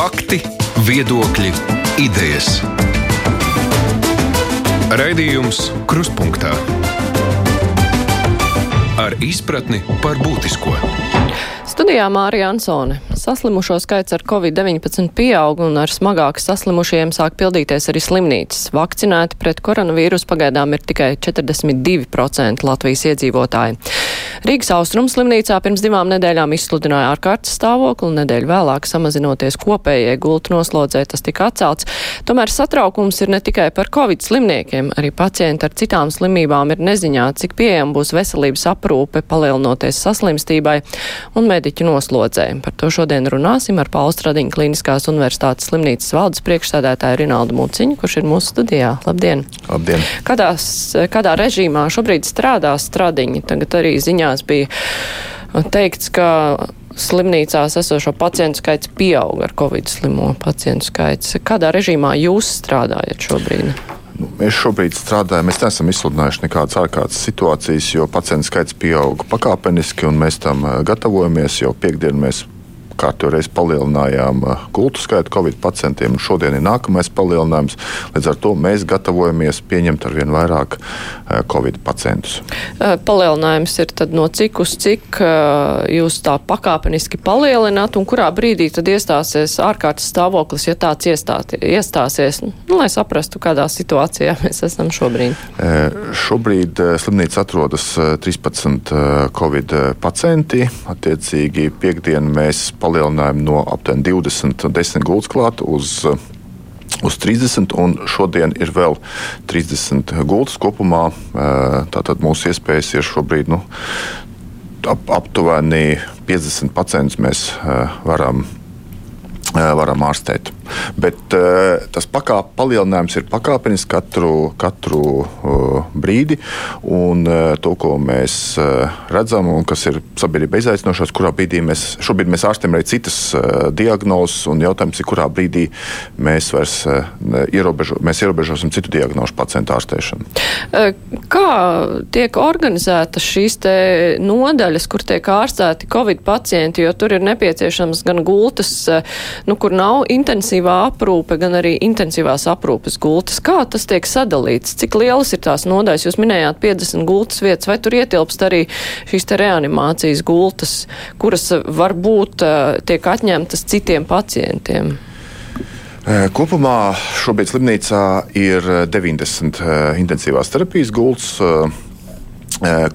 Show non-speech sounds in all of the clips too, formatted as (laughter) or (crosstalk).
Fakti, viedokļi, idejas. Raidījums Kruspunkta ar izpratni par būtisko. Studijā Mārija Ansone. Saslimušo skaits ar covid-19 pieaug un ar smagāk saslimušajiem sāk pildīties arī slimnīcas. Vakcinēti pret koronavīrusu pagaidām ir tikai 42% Latvijas iedzīvotāji. Rīgas austrums slimnīcā pirms divām nedēļām izsludināja ārkārtas stāvokli, un nedēļu vēlāk samazinoties kopējai gultu noslodzē tas tika atcelts. Tomēr satraukums ir ne tikai par covid slimniekiem, arī pacienti ar citām slimībām ir neziņā, cik pieejama būs veselības aprūpe, palielinoties saslimstībai un mediķu noslodzē. Par to šodien runāsim ar Paustradiņu Kliniskās universitātes slimnīcas valdes priekšsēdētāju Rinaldu Muciņu, kurš ir mūsu studijā. Labdien! Labdien! Kādās, kādā režīmā šobrīd strādā stradiņi? Tagad arī ziņās bija teikts, ka slimnīcās esošo pacientu skaits pieaug ar covid slimo pacientu skaits. Kādā režīmā jūs strādājat šobrīd? Nu, mēs šobrīd strādājam, mēs neesam izsludinājuši nekādas ārkārtas situācijas, jo pacientu skaits pieauga pakāpeniski, un mēs tam eh, gatavojamies. Jau piekdien mēs kārtīgi reiz palielinājām uh, gultu skaitu Covid pacientiem. Šodien ir nākamais palielinājums. Līdz ar to mēs gatavojamies pieņemt ar vien vairāk uh, Covid pacientus. Uh, palielinājums ir no cik uz cik jūs tā pakāpeniski palielināt un kurā brīdī tad iestāsies ārkārtas stāvoklis, ja tāds iestāti, iestāsies, nu, lai saprastu, kādā situācijā mēs esam šobrīd? Šobrīd slimnīca atrodas 13 Covid pacienti. Attiecīgi piekdien mēs palielinājām palielinājumi no aptuveni 20, 10 gultas klāt uz uz 30, un šodien ir vēl 30 gultas kopumā. Tātad mūsu iespējas ir šobrīd nu, ap, aptuveni 50 pacientus mēs varam, varam ārstēt. Bet uh, tas pakāp, palielinājums ir pakāpenis katru, katru uh, brīdi. Un uh, to, ko mēs redzam, un kas ir sabiedrība izaicinošais, kurā brīdī mēs šobrīd mēs ārstējam arī citas diagnozes, un jautājums ir, kurā brīdī mēs vairs ierobežo, mēs ierobežosim citu diagnožu pacientu ārstēšanu. Kā tiek organizētas šīs nodaļas, kur tiek ārstēti Covid pacienti, jo tur ir nepieciešams gan gultas, nu, kur nav intensīva intensīvā aprūpe, gan arī intensīvās aprūpes gultas. Kā tas tiek sadalīts? Cik lielas ir tās nodaļas? Jūs minējāt 50 gultas vietas, vai tur ietilpst arī šīs te reanimācijas gultas, kuras varbūt uh, tiek atņemtas citiem pacientiem? Kopumā šobrīd slimnīcā ir 90 intensīvās terapijas gultas Eh,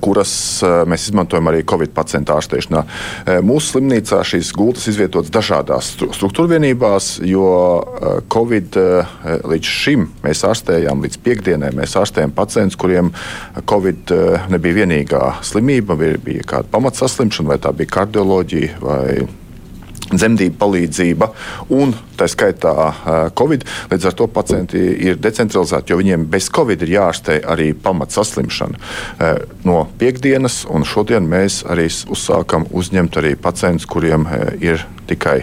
kuras eh, mēs izmantojam arī Covid pacientu ārstēšanā. Eh, mūsu slimnīcā šīs gultas izvietotas dažādās struktūrvienībās, jo Covid līdz šim mēs ārstējām, līdz piekdienai mēs ārstējām pacientus, kuriem Covid nebija vienīgā slimība, bija kāda pamatsaslimšana, vai tā bija kardioloģija vai dzemdību palīdzība un tā skaitā Covid. Līdz ar to pacienti ir decentralizēti, jo viņiem bez Covid ir jārastē arī pamatsaslimšana. No piekdienas un šodien mēs arī uzsākam uzņemt arī pacientus, kuriem ir tikai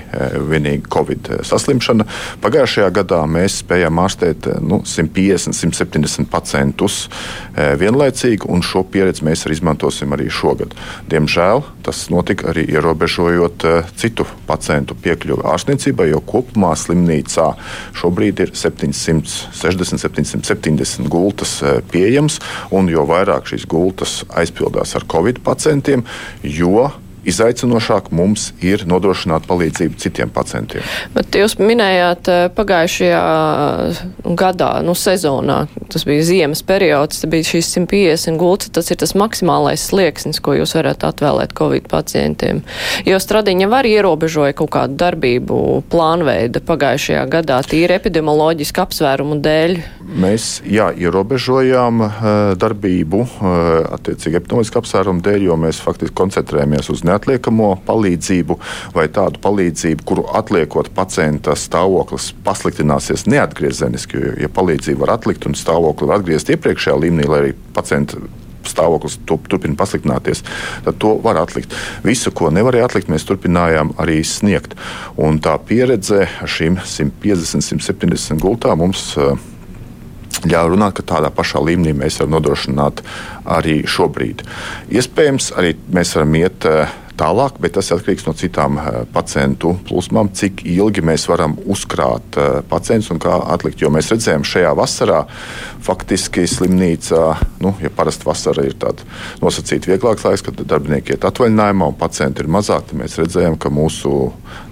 vienīgi Covid saslimšana. Pagājušajā gadā mēs spējām ārstēt nu, 150, 170 pacientus vienlaicīgi, un šo pieredzi mēs arī izmantosim arī šogad. Diemžēl tas notika arī ierobežojot citu pacientu piekļuvi ārstniecībai, jo kopumā slimnīcā šobrīd ir 760, 770 gultas pieejamas, un jo vairāk šīs gultas aizpildās ar covid pacientiem, jo izaicinošāk mums ir nodrošināt palīdzību citiem pacientiem. Bet jūs minējāt eh, pagājušajā eh, gadā, nu, sezonā, tas bija ziemas periods, tas bija šīs 150 gultas, tas ir tas maksimālais slieksnis, ko jūs varat atvēlēt Covid pacientiem. Jo stradiņa var ierobežoja kaut kādu darbību plānveida pagājušajā gadā tīri epidemioloģiski apsvērumu dēļ. Mēs, jā, ierobežojām uh, darbību attiecīgi epidemioloģiski apsvērumu dēļ, jo mēs faktiski koncentrējamies uz neatliekamo palīdzību vai tādu palīdzību, kuru atliekot pacienta stāvoklis pasliktināsies neatgriezeniski. Jo, ja palīdzību var atlikt un stāvokli var atgriezt iepriekšējā līmenī, lai arī pacienta stāvoklis turpina pasliktināties, tad to var atlikt. Visu, ko nevarēja atlikt, mēs turpinājām arī sniegt. Un tā pieredze šīm 150, 170 gultām mums uh, ļauj runāt, ka tādā pašā līmenī mēs varam nodrošināt arī šobrīd. Iespējams, arī mēs varam iet uh, tālāk, bet tas atkarīgs no citām pacientu plūsmām, cik ilgi mēs varam uzkrāt pacientus un kā atlikt. Jo mēs redzējām šajā vasarā, faktiski slimnīcā, nu, ja parasti vasara ir tāda nosacīta vieglāks laiks, kad darbinieki iet atvaļinājumā un pacienti ir mazāk, tad mēs redzējām, ka mūsu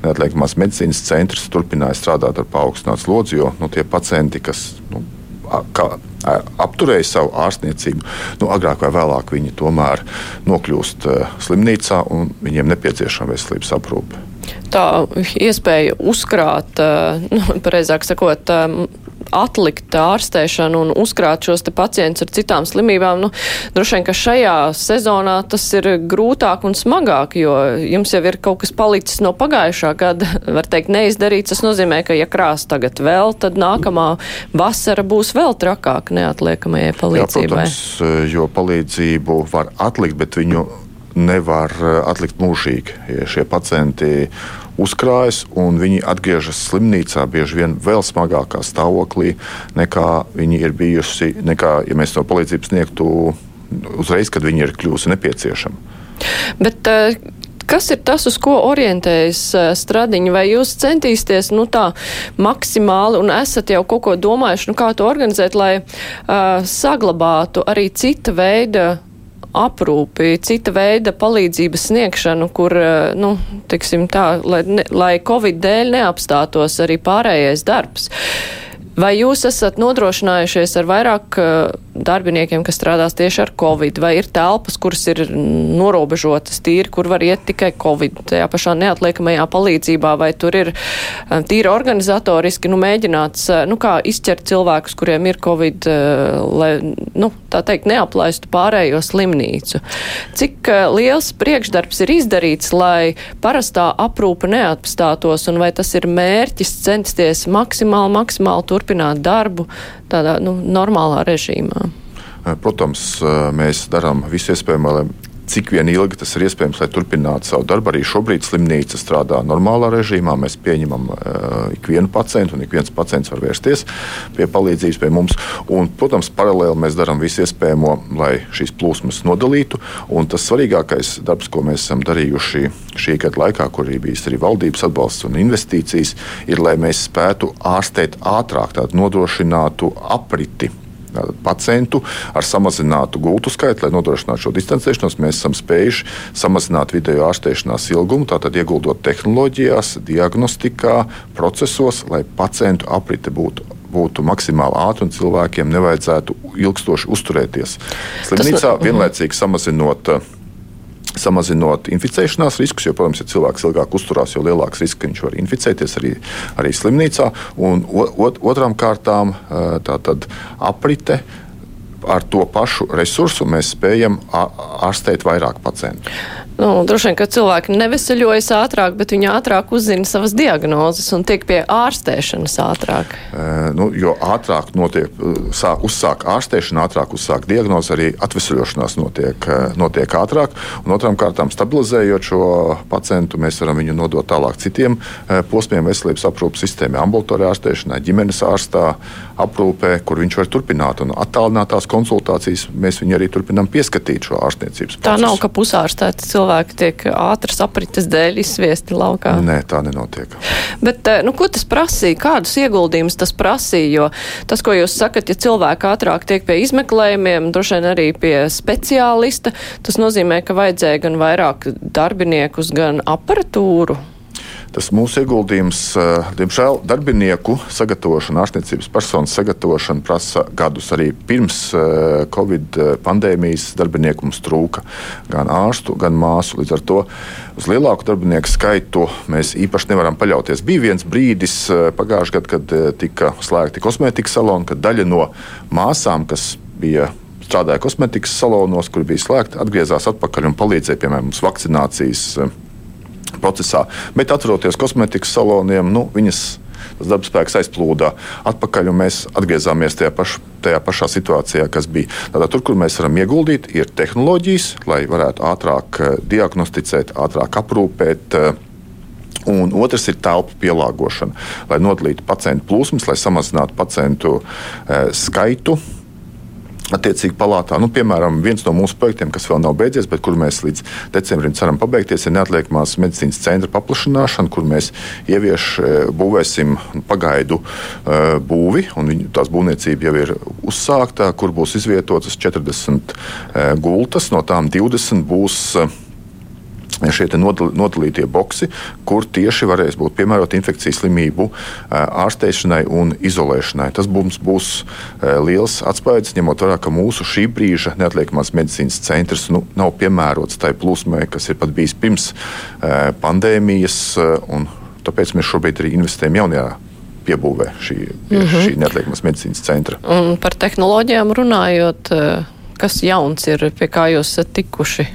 neatliekamās medicīnas centrs turpināja strādāt ar paaugstinātu slodzi, jo nu, tie pacienti, kas nu, kā, apturēja savu ārstniecību, nu, agrāk vai vēlāk viņi tomēr nokļūst slimnīcā un viņiem nepieciešama veselības aprūpe. Tā iespēja uzkrāt, nu, (laughs) pareizāk sakot, atlikt ārstēšanu un uzkrāt šos pacientus ar citām slimībām, nu, droši vien, ka šajā sezonā tas ir grūtāk un smagāk, jo jums jau ir kaut kas palicis no pagājušā gada, (laughs) var teikt, neizdarīts. Tas nozīmē, ka ja krās tagad vēl, tad nākamā vasara būs vēl trakāk neatliekamajai palīdzībai. Jā, protams, jo palīdzību var atlikt, bet viņu nevar atlikt mūžīgi. Ja šie pacienti uzkrājas, un viņi atgriežas slimnīcā bieži vien vēl smagākā stāvoklī nekā viņi ir bijuši, nekā, ja mēs to palīdzību sniegtu uzreiz, kad viņi ir kļuvusi nepieciešama. Bet, uh... Kas ir tas, uz ko orientējas uh, stradiņi? Vai jūs centīsties nu, tā maksimāli un esat jau kaut ko domājuši, nu, kā to organizēt, lai uh, saglabātu arī cita veida aprūpi, cita veida palīdzības sniegšanu, kur, eh, nu, tiksim tā, lai, ne, lai Covid dēļ neapstātos arī pārējais darbs. Vai jūs esat nodrošinājušies ar vairāk uh, darbiniekiem, kas strādās tieši ar covid, vai ir telpas, kuras ir norobežotas tīri, kur var iet tikai covid, tajā pašā neatliekamajā palīdzībā, vai tur ir um, tīri organizatoriski, nu, mēģināts, nu, kā izķert cilvēkus, kuriem ir covid, uh, lai, nu, tā teikt, neaplaistu pārējo slimnīcu. Cik uh, liels priekšdarbs ir izdarīts, lai parastā aprūpa neapstātos, un vai tas ir mērķis censties maksimāli, maksimāli turpināt darbu tādā, nu, normālā režīmā? Protams, mēs darām visu iespējamo, lai cik vien ilgi tas ir iespējams, lai turpinātu savu darbu. Arī šobrīd slimnīca strādā normālā režīmā. Mēs pieņemam uh, ikvienu pacientu, un ik viens pacients var vērsties pie palīdzības pie mums. Un, protams, paralēli mēs darām visu iespējamo, lai šīs plūsmas nodalītu. Un tas svarīgākais darbs, ko mēs esam darījuši šī gada laikā, kur arī bijis arī valdības atbalsts un investīcijas, ir, lai mēs spētu ārstēt ātrāk, nodrošinātu apriti pacientu ar samazinātu gultu skaitu, lai nodrošinātu šo distancēšanos. Mēs esam spējuši samazināt vidējo ārstēšanās ilgumu, tātad ieguldot tehnoloģijās, diagnostikā, procesos, lai pacientu aprite būtu būtu maksimāli ātri un cilvēkiem nevajadzētu ilgstoši uzturēties slimnīcā, vienlaicīgi samazinot uh, samazinot inficēšanās riskus, jo, protams, ja cilvēks ilgāk uzturās, jo lielāks risks, viņš var inficēties arī, arī slimnīcā. Un ot, otrām kārtām tā tad aprite. Ar to pašu resursu mēs spējam ārstēt vairāk pacientu. Nu, droši vien, ka cilvēki neveseļojas ātrāk, bet viņi ātrāk uzzina savas diagnozes un tiek pie ārstēšanas ātrāk. E, nu, jo ātrāk notiek, sāk, uzsāk ārstēšana, ātrāk uzsāk diagnoze, arī atvesaļošanās notiek, notiek ātrāk. Un otrām kārtām, stabilizējot šo pacientu, mēs varam viņu nodot tālāk citiem posmiem veselības aprūpas sistēmai, ambulatorijā ārstēšanā, ģimenes ārstā, aprūpē, kur viņš var turpināt. Un attālinātās konsultācijas mēs viņu arī turpinām pieskatīt šo ārstniecības procesu. Tā nav, ka pusārstēta cilvēka cilvēki tiek ātras aprites dēļ izsviesti laukā. Nē, tā nenotiek. Bet, eh, nu, ko tas prasīja? Kādus ieguldījumus tas prasīja? Jo tas, ko jūs sakat, ja cilvēki ātrāk tiek pie izmeklējumiem, droši vien arī pie speciālista, tas nozīmē, ka vajadzēja gan vairāk darbiniekus, gan aparatūru. Tas mūsu ieguldījums, eh, diemžēl, darbinieku sagatavošana, ārstniecības personas sagatavošana prasa gadus. Arī pirms eh, Covid pandēmijas darbinieku mums trūka gan ārstu, gan māsu. Līdz ar to uz lielāku darbinieku skaitu mēs īpaši nevaram paļauties. Bija viens brīdis eh, pagājušajā gadā, kad tika slēgti kosmētikas saloni, kad daļa no māsām, kas bija strādāja kosmētikas salonos, kur bija slēgti, atgriezās atpakaļ un palīdzēja, piemēram, mums vakcinācijas procesā. Bet atrodoties kosmetikas saloniem, nu, viņas tas darbspēks aizplūda atpakaļ, un mēs atgriezāmies tajā, paš, tajā pašā situācijā, kas bija. Tātad, tur, kur mēs varam ieguldīt, ir tehnoloģijas, lai varētu ātrāk eh, diagnosticēt, ātrāk aprūpēt. Eh, un otrs ir telpu pielāgošana, lai nodalītu pacientu plūsmas, lai samazinātu pacientu e, skaitu attiecīgi palātā. Nu, piemēram, viens no mūsu projektiem, kas vēl nav beidzies, bet kur mēs līdz decembrim ceram pabeigties, ir neatliekamās medicīnas centra paplašināšana, kur mēs ievieš, e, būvēsim pagaidu uh, būvi, un tās būvniecība jau ir uzsākta, kur būs izvietotas 40 uh, gultas, no tām 20 būs. Uh, šie nodalītie boxi, kur tieši varēs būt piemēroti infekcijas slimību ārstēšanai un izolēšanai. Tas mums būs liels atspējas, ņemot vērā, ka mūsu šī brīža neatliekamās medicīnas centrs nu, nav piemērots tai plūsmai, kas ir pat bijis pirms pandēmijas. Tāpēc mēs šobrīd arī investējam jaunajā piebūvē šī, mm -hmm. šī neatliekamās medicīnas centra. Un par tehnoloģijām runājot, kas jauns ir, pie kā jūs esat tikuši?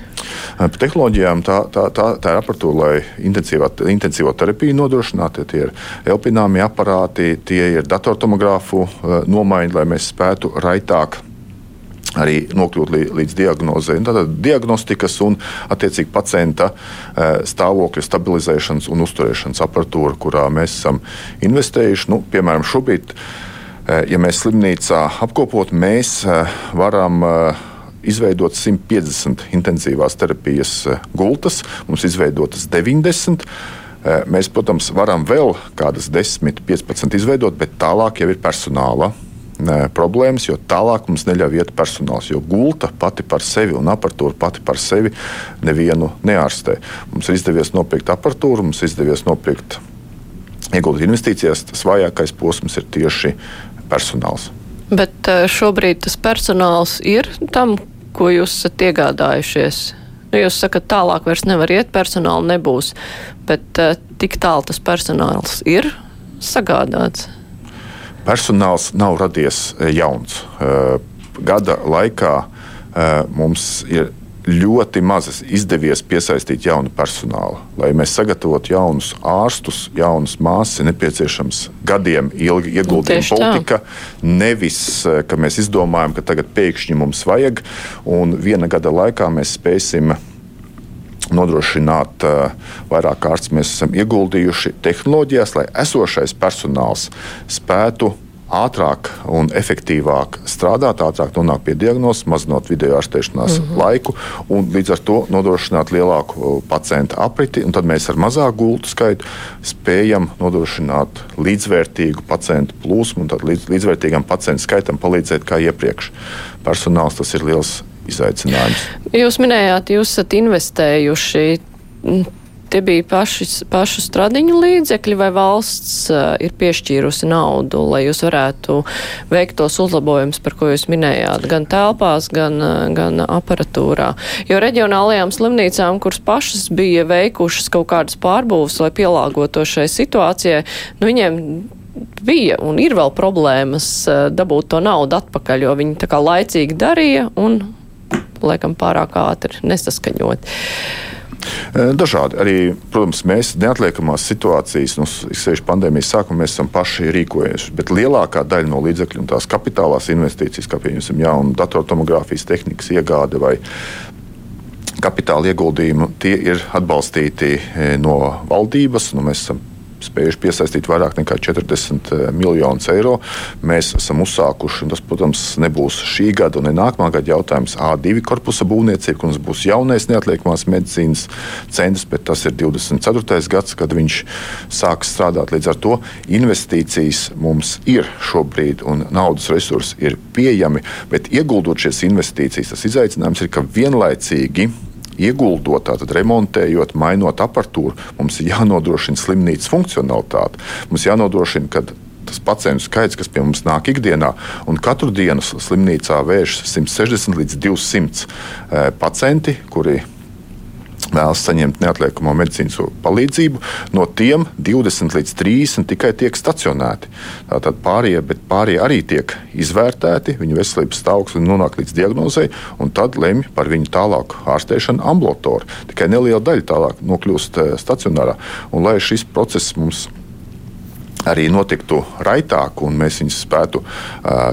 Par tehnoloģijām tā, tā, tā, tā ir apatūra, lai intensīvo terapiju nodrošinātu. Tie ir elpināmi aparāti, tie ir datortomogrāfu nomaiņa, lai mēs spētu raitāk arī nokļūt līdz diagnozei. Tātad diagnostikas un attiecīgi pacienta stāvokļa stabilizēšanas un uzturēšanas aparatūra, kurā mēs esam investējuši. Nu, piemēram, šobrīd, ja mēs slimnīcā apkopot, mēs varam izveidot 150 intensīvās terapijas eh, gultas, mums izveidotas 90. Eh, mēs, protams, varam vēl kādas 10, 15 izveidot, bet tālāk jau ir personāla eh, problēmas, jo tālāk mums neļauj iet personāls. Jo gulta pati par sevi un aparatūra pati par sevi nevienu neārstē. Mums ir izdevies nopirkt aparatūru, mums ir izdevies nopirkt, ieguldīt investīcijās. Tas vājākais posms ir tieši personāls. Bet šobrīd tas personāls ir tam, ko jūs esat iegādājušies? Nu, jūs sakat, tālāk vairs nevar iet, personāla nebūs, bet uh, tik tālu tas personāls ir sagādāts. Personāls nav radies eh, jauns. Gada laikā mums ir ļoti maz izdevies piesaistīt jaunu personālu. Lai mēs sagatavotu jaunus ārstus, jaunas māsas, ir nepieciešams gadiem ilgi ieguldījuma politika. Nevis, eh, ka mēs izdomājam, ka tagad pēkšņi mums vajag, un viena gada laikā mēs spēsim nodrošināt uh, vairāk kārtas. Mēs esam ieguldījuši tehnoloģijās, lai esošais personāls spētu ātrāk un efektīvāk strādāt, ātrāk nonākt pie diagnozes, mazinot video ārstēšanās mm -hmm. laiku un līdz ar to nodrošināt lielāku pacientu apriti. Tad mēs ar mazāku gultu skaitu spējam nodrošināt līdzvērtīgu pacientu plūsmu un līdz, līdzvērtīgam pacientu skaitam palīdzēt kā iepriekš. Personāls tas ir liels izaicinājums. Jūs minējāt, jūs esat investējuši tie bija paši, pašu stradiņu līdzekļi vai valsts ir piešķīrusi naudu, lai jūs varētu veikt tos uzlabojumus, par ko jūs minējāt, gan telpās, gan, gan aparatūrā. Jo reģionālajām slimnīcām, kuras pašas bija veikušas kaut kādas pārbūves, lai pielāgoto šai situācijai, nu viņiem bija un ir vēl problēmas dabūt to naudu atpakaļ, jo viņi tā kā laicīgi darīja un, laikam, pārāk ātri nesaskaņot. Dažādi. Arī, protams, mēs neatliekamās situācijas, nu, sevišķi pandēmijas sākumā, mēs esam paši rīkojušies. Bet lielākā daļa no līdzekļu un tās kapitālās investīcijas, kā piemēram jaunu datortomogrāfijas tehnikas iegāde vai kapitāla ieguldījumu, tie ir atbalstīti no valdības. Nu, mēs esam spējuši piesaistīt vairāk nekā 40 eh, miljonus eiro. Mēs esam uzsākuši, un tas, protams, nebūs šī gada un ne nākamā gada jautājums, A2 korpusa būvniecība, kur mums būs jaunais neatliekamās medicīnas centrs, bet tas ir 24. gads, kad viņš sāks strādāt. Līdz ar to investīcijas mums ir šobrīd, un naudas resursi ir pieejami, bet ieguldot šīs investīcijas, tas izaicinājums ir, ka vienlaicīgi ieguldot, tātad remontējot, mainot aparatūru, mums ir jānodrošina slimnīcas funkcionalitāte. Mums jānodrošina, ka tas pacientu skaits, kas pie mums nāk ikdienā, un katru dienu slimnīcā vēršas 160 līdz 200 eh, pacienti, kuri vēlas saņemt neatliekamo medicīnas palīdzību, no tiem 20 līdz 30 tikai tiek stacionēti. Tātad pārējie, pārējie arī tiek izvērtēti, viņu veselības stāvoklis nonāk līdz diagnozei, un tad lemj par viņu tālāku ārstēšanu ambulatorā. Tikai neliela daļa tālāk nokļūst eh, stacionārā. Un, lai šis process mums arī notiktu raitāk, un mēs viņus spētu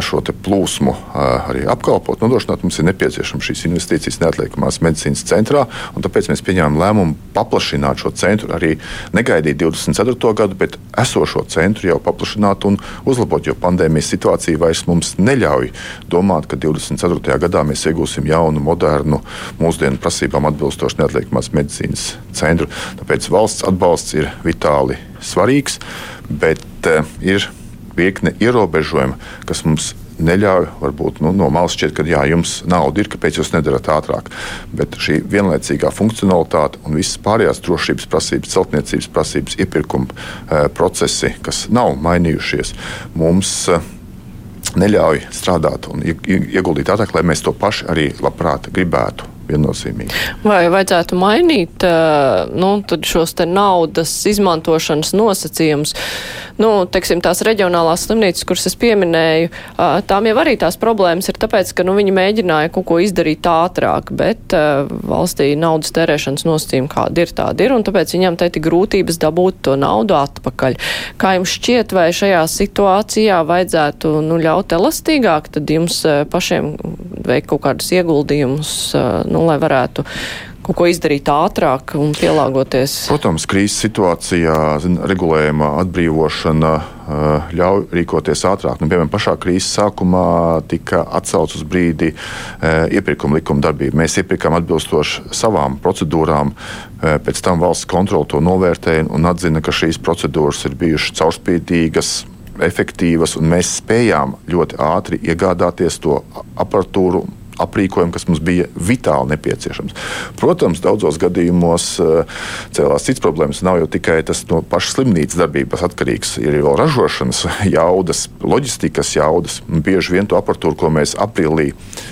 šo plūsmu arī apkalpot, nodrošināt, mums ir nepieciešams šīs investīcijas neatliekamās medicīnas centrā. Tāpēc mēs pieņēmām lēmumu paplašināt šo centru, arī negaidīt 24. gadu, bet esošo centru jau paplašināt un uzlabot, jo pandēmijas situācija vairs mums neļauj domāt, ka 24. gadā mēs iegūsim jaunu, modernu, mūsdienu prasībām atbilstošu neatliekamās medicīnas centru. Tāpēc valsts atbalsts ir vitāli svarīgs bet uh, ir virkne ierobežojumu, kas mums neļauj, varbūt nu, no malas šķiet, ka jā, jums nauda ir, kāpēc jūs nedarat ātrāk. Bet šī vienlaicīgā funkcionalitāte un visas pārējās drošības prasības, celtniecības prasības, iepirkuma uh, procesi, kas nav mainījušies, mums uh, neļauj strādāt un ieguldīt ātrāk, lai mēs to paši arī labprāt gribētu viennozīmīgi. Vai vajadzētu mainīt nu, šos naudas izmantošanas nosacījumus? Nu, teiksim, tās reģionālās slimnīcas, kuras es pieminēju, tām jau arī tās problēmas ir tāpēc, ka nu, viņi mēģināja kaut ko izdarīt ātrāk, bet valstī naudas tērēšanas nosacījumi kādi ir tādi ir, un tāpēc viņam te ir grūtības dabūt to naudu atpakaļ. Kā jums šķiet, vai šajā situācijā vajadzētu nu, ļaut elastīgāk, tad jums pašiem veikt kaut kādus ieguldījumus nu, lai varētu kaut ko izdarīt ātrāk un pielāgoties? Protams, krīzes situācijā zin, regulējuma atbrīvošana uh, ļauj rīkoties ātrāk. Nu, piemēram, pašā krīzes sākumā tika atcelts uz brīdi uh, iepirkuma likuma darbība. Mēs iepirkām atbilstoši savām procedūrām. Uh, pēc tam valsts kontrole to novērtēja un atzina, ka šīs procedūras ir bijušas caurspīdīgas, efektīvas, un mēs spējām ļoti ātri iegādāties to aparatūru aprīkojumu, kas mums bija vitāli nepieciešams. Protams, daudzos gadījumos eh, cēlās cits problēmas. Nav jau tikai tas no pašas slimnīcas darbības atkarīgs, ir jau ražošanas (laughs) jaudas, loģistikas jaudas. Bieži vien to aparatūru, ko mēs aprīlī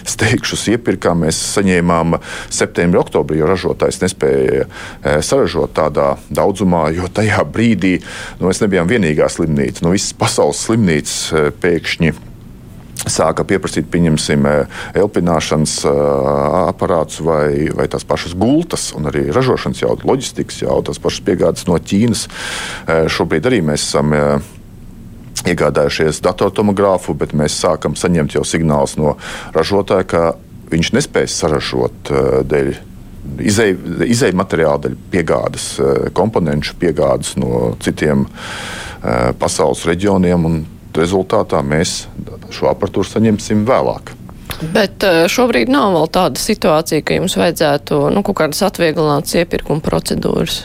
steigšus iepirkām, mēs saņēmām septembrī, oktobrī, jo ražotājs nespēja eh, saražot tādā daudzumā, jo tajā brīdī nu, mēs nebijām vienīgā slimnīca. Nu, visas pasaules slimnīcas eh, pēkšņi sāka pieprasīt, pieņemsim, eh, elpināšanas eh, aparātus vai, vai tās pašas gultas, un arī ražošanas jaudas, loģistikas jaudas, tās pašas piegādes no Ķīnas. Eh, šobrīd arī mēs esam iegādājušies datortomogrāfu, bet mēs sākam saņemt jau signālus no ražotāja, ka viņš nespēs saražot dēļ izēju materiālu dēļ piegādes, komponentu piegādes no citiem pasaules reģioniem. Rezultātā mēs šo aparatūru saņemsim vēlāk. Bet eh, šobrīd nav vēl tāda situācija, ka jums vajadzētu nu, kaut kādas atvieglinātas iepirkuma procedūras.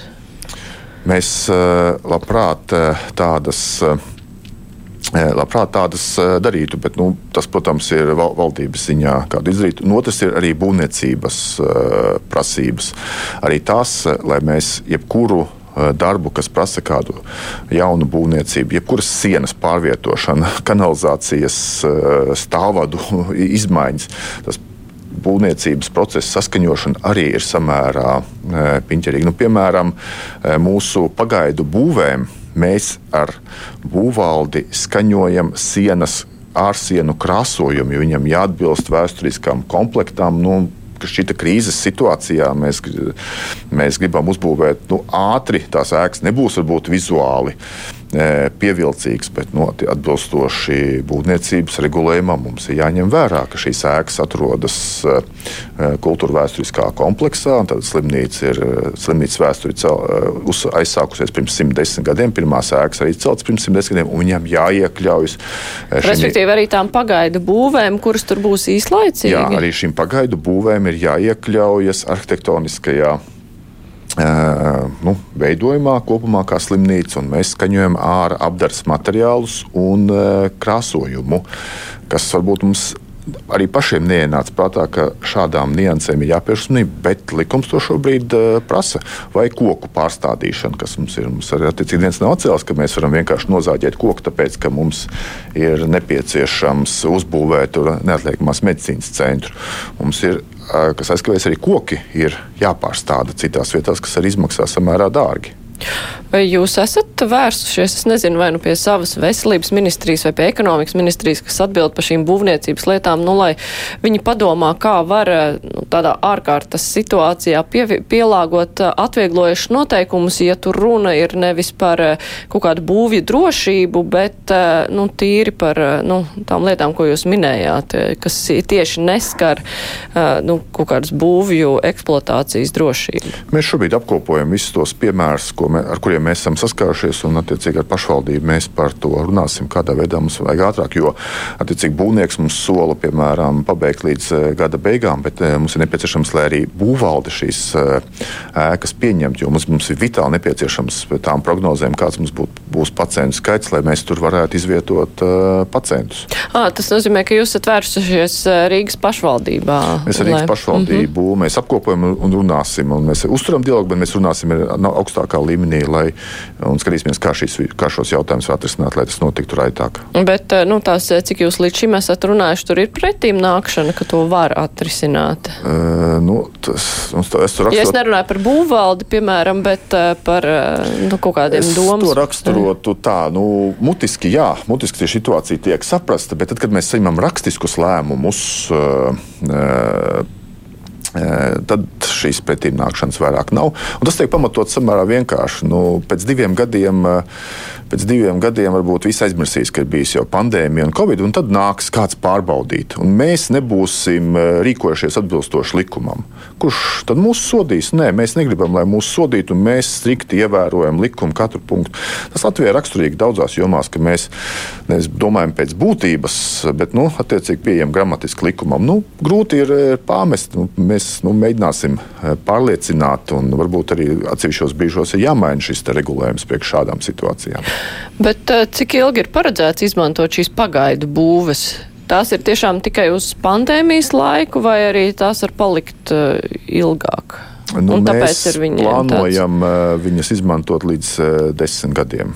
Mēs eh, labprāt eh, tādas. Labprāt tādas darītu, bet nu, tas, protams, ir valdības ziņā, kādu izdarīt. Un otrs ir arī būvniecības prasības. Arī tās, lai mēs jebkuru darbu, kas prasa kādu jaunu būvniecību, jebkuras sienas pārvietošana, (laughs) kanalizācijas eh, stāvvadu (laughs) izmaiņas. Tas būvniecības procesa saskaņošana arī ir samērā eh, piņķerīga. Nu, piemēram, mūsu pagaidu būvēm mēs ar būvvaldi skaņojam sienas ārsienu krāsojumu, jo viņam jāatbilst vēsturiskām komplektām. Nu, ka šī krīzes situācijā mēs, mēs gribam uzbūvēt nu, ātri, tās ēkas nebūs varbūt vizuāli pievilcīgs, bet nu, atbilstoši būvniecības regulējumam mums ir jāņem vērā, ka šīs ēkas atrodas e, e, kultūra vēsturiskā kompleksā. Tad slimnīca ir slimnīcas vēsture cel, aizsākusies pirms 110 gadiem. Pirmās ēkas arī celtas pirms 110 gadiem, un viņam jāiekļaujas. Respektīvi, arī tām pagaidu būvēm, kuras tur būs īslaicīgi. Jā, arī šīm pagaidu būvēm ir jāiekļaujas arhitektoniskajā nu, veidojumā kopumā kā slimnīca, un mēs skaņojam ārā apdars materiālus un krāsojumu, kas varbūt mums arī pašiem neienāca prātā, ka šādām niansēm ir jāpievērš uzmanība, bet likums to šobrīd uh, prasa. Vai koku pārstādīšana, kas mums ir. Mums arī attiecīgi viens nav atcēlis, ka mēs varam vienkārši nozāģēt koku, tāpēc ka mums ir nepieciešams uzbūvēt neatliekamās medicīnas centru. Mums ir kas aizkavēs arī koki, ir jāpārstāda citās vietās, kas arī izmaksā samērā dārgi. Jūs esat vērsušies, es nezinu, vai nu pie savas veselības ministrijas vai pie ekonomikas ministrijas, kas atbild par šīm būvniecības lietām, nu, lai viņi padomā, kā var nu, tādā ārkārtas situācijā pie, pielāgot atvieglojuši noteikumus, ja tur runa ir nevis par kaut kādu būvju drošību, bet, nu, tīri par, nu, tām lietām, ko jūs minējāt, kas tieši neskar, nu, kaut kādas būvju eksploatācijas drošību. Mēs šobrīd apkopojam visus tos piemērus, mē, ar kuriem mēs esam saskārušies, un attiecīgi ar pašvaldību mēs par to runāsim, kādā veidā mums vajag ātrāk. Jo attiecīgi būvnieks mums sola, piemēram, pabeigt līdz uh, gada beigām, bet uh, mums ir nepieciešams, lai arī būvvalde šīs uh, ēkas pieņemtu, jo mums, mums ir vitāli nepieciešams tām prognozēm, kāds mums būt, būs pacientu skaits, lai mēs tur varētu izvietot pacientus. À, tas nozīmē, ka jūs esat vērsušies Rīgas pašvaldībā. Mēs ar Rīgas lai... pašvaldību mm -hmm. mēs apkopojam un runāsim, un mēs uzturam dialogu, bet mēs runāsim augstākā līmenī, lai skatīsimies, kā, šīs, kā šos jautājumus atrisināt, lai tas notiktu raitāk. Bet, eh, nu, tās, eh, cik jūs līdz šim esat runājuši, tur ir pretīm nākšana, ka to var atrisināt? Uh, nu, tas, es, raksturo... ja es nerunāju par būvvaldi, piemēram, bet uh, par nu, kaut kādiem domām. To raksturotu tā, nu, mutiski, jā, mutiski šī situācija tiek saprasta, bet tad, kad mēs saņemam rakstiskus lēmumus, uh, uh, tad šīs pretimnākšanas vairāk nav. Un tas tiek pamatots samērā vienkārši. Nu, pēc diviem gadiem pēc diviem gadiem varbūt viss aizmirsīs, ka ir bijis jau pandēmija un covid, un tad nāks kāds pārbaudīt. Un mēs nebūsim rīkojušies atbilstoši likumam. Kurš tad mūs sodīs? Nē, mēs negribam, lai mūs sodītu, un mēs strikti ievērojam likumu katru punktu. Tas Latvijai ir raksturīgi daudzās jomās, ka mēs nevis domājam pēc būtības, bet nu, attiecīgi pieejam gramatiski likumam. Nu, grūti ir pārmest. Nu, mēs nu, mēģināsim pārliecināt, un varbūt arī atsevišķos brīžos ir jāmaina šis regulējums priekš šādām situācijām. Bet eh, cik ilgi ir paredzēts izmantot šīs pagaidu būves? Tās ir tiešām tikai uz pandēmijas laiku, vai arī tās var palikt uh, ilgāk? Nu, Un tāpēc ir viņiem plānojam tāds... Uh, viņas izmantot līdz desmit gadiem.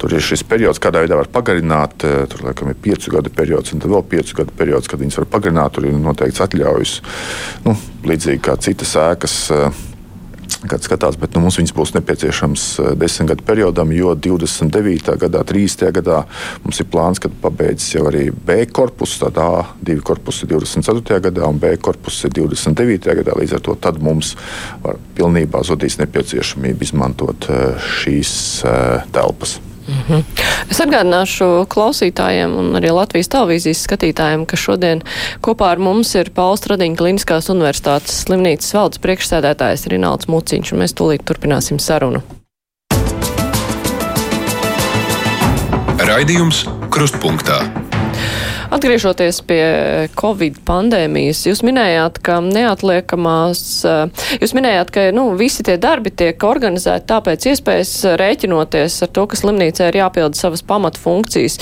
Tur ir šis periods, kādā veidā var pagarināt. Tur laikam ir piecu gadu periods, un tad vēl piecu gadu periods, kad viņas var pagarināt. Tur ir noteikts atļaujas, nu, līdzīgi kā citas ēkas. Kad skatās, bet nu, mums viņas būs nepieciešams eh, desmit gadu periodam, jo 29. gadā, 30. gadā mums ir plāns, kad pabeidzas jau arī B korpus, tad A divi korpusi 24. gadā un B korpus ir 29. gadā. Līdz ar to mums var pilnībā zudīs nepieciešamība izmantot eh, šīs eh, telpas. Mm -hmm. Es atgādināšu klausītājiem un arī Latvijas televīzijas skatītājiem, ka šodien kopā ar mums ir Pauls Stradiņa Kliniskās universitātes slimnīcas valdes priekšsēdētājs Rinalds Muciņš, un mēs tūlīt turpināsim sarunu. Raidījums Krustpunktā. Atgriežoties pie Covid pandēmijas, jūs minējāt, ka neatliekamās, eh, jūs minējāt, ka nu, visi tie darbi tiek organizēti tāpēc iespējas rēķinoties ar to, ka slimnīcē ir jāpilda savas pamatfunkcijas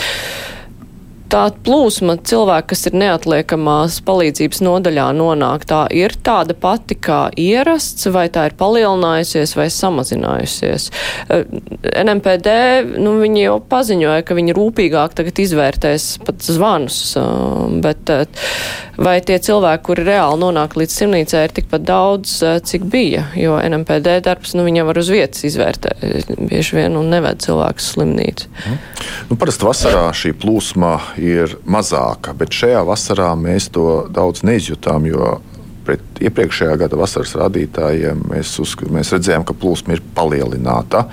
tā plūsma cilvēku, kas ir neatliekamās palīdzības nodaļā nonāk, tā ir tāda pati kā ierasts, vai tā ir palielinājusies vai samazinājusies. Eh, NMPD, nu, viņi jau paziņoja, ka viņi rūpīgāk tagad izvērtēs pat zvanus, eh, bet eh, vai tie cilvēki, kuri reāli nonāk līdz simnīcē, ir tikpat daudz, cik bija, jo NMPD darbs, nu, viņi var uz vietas izvērtēt bieži vien un neved cilvēkus slimnīcu. Mm. Nu, parasti vasarā šī plūsma ir mazāka, bet šajā vasarā mēs to daudz neizjutām, jo pret iepriekšējā gada vasaras rādītājiem mēs, uz, mēs redzējām, ka plūsma ir palielināta.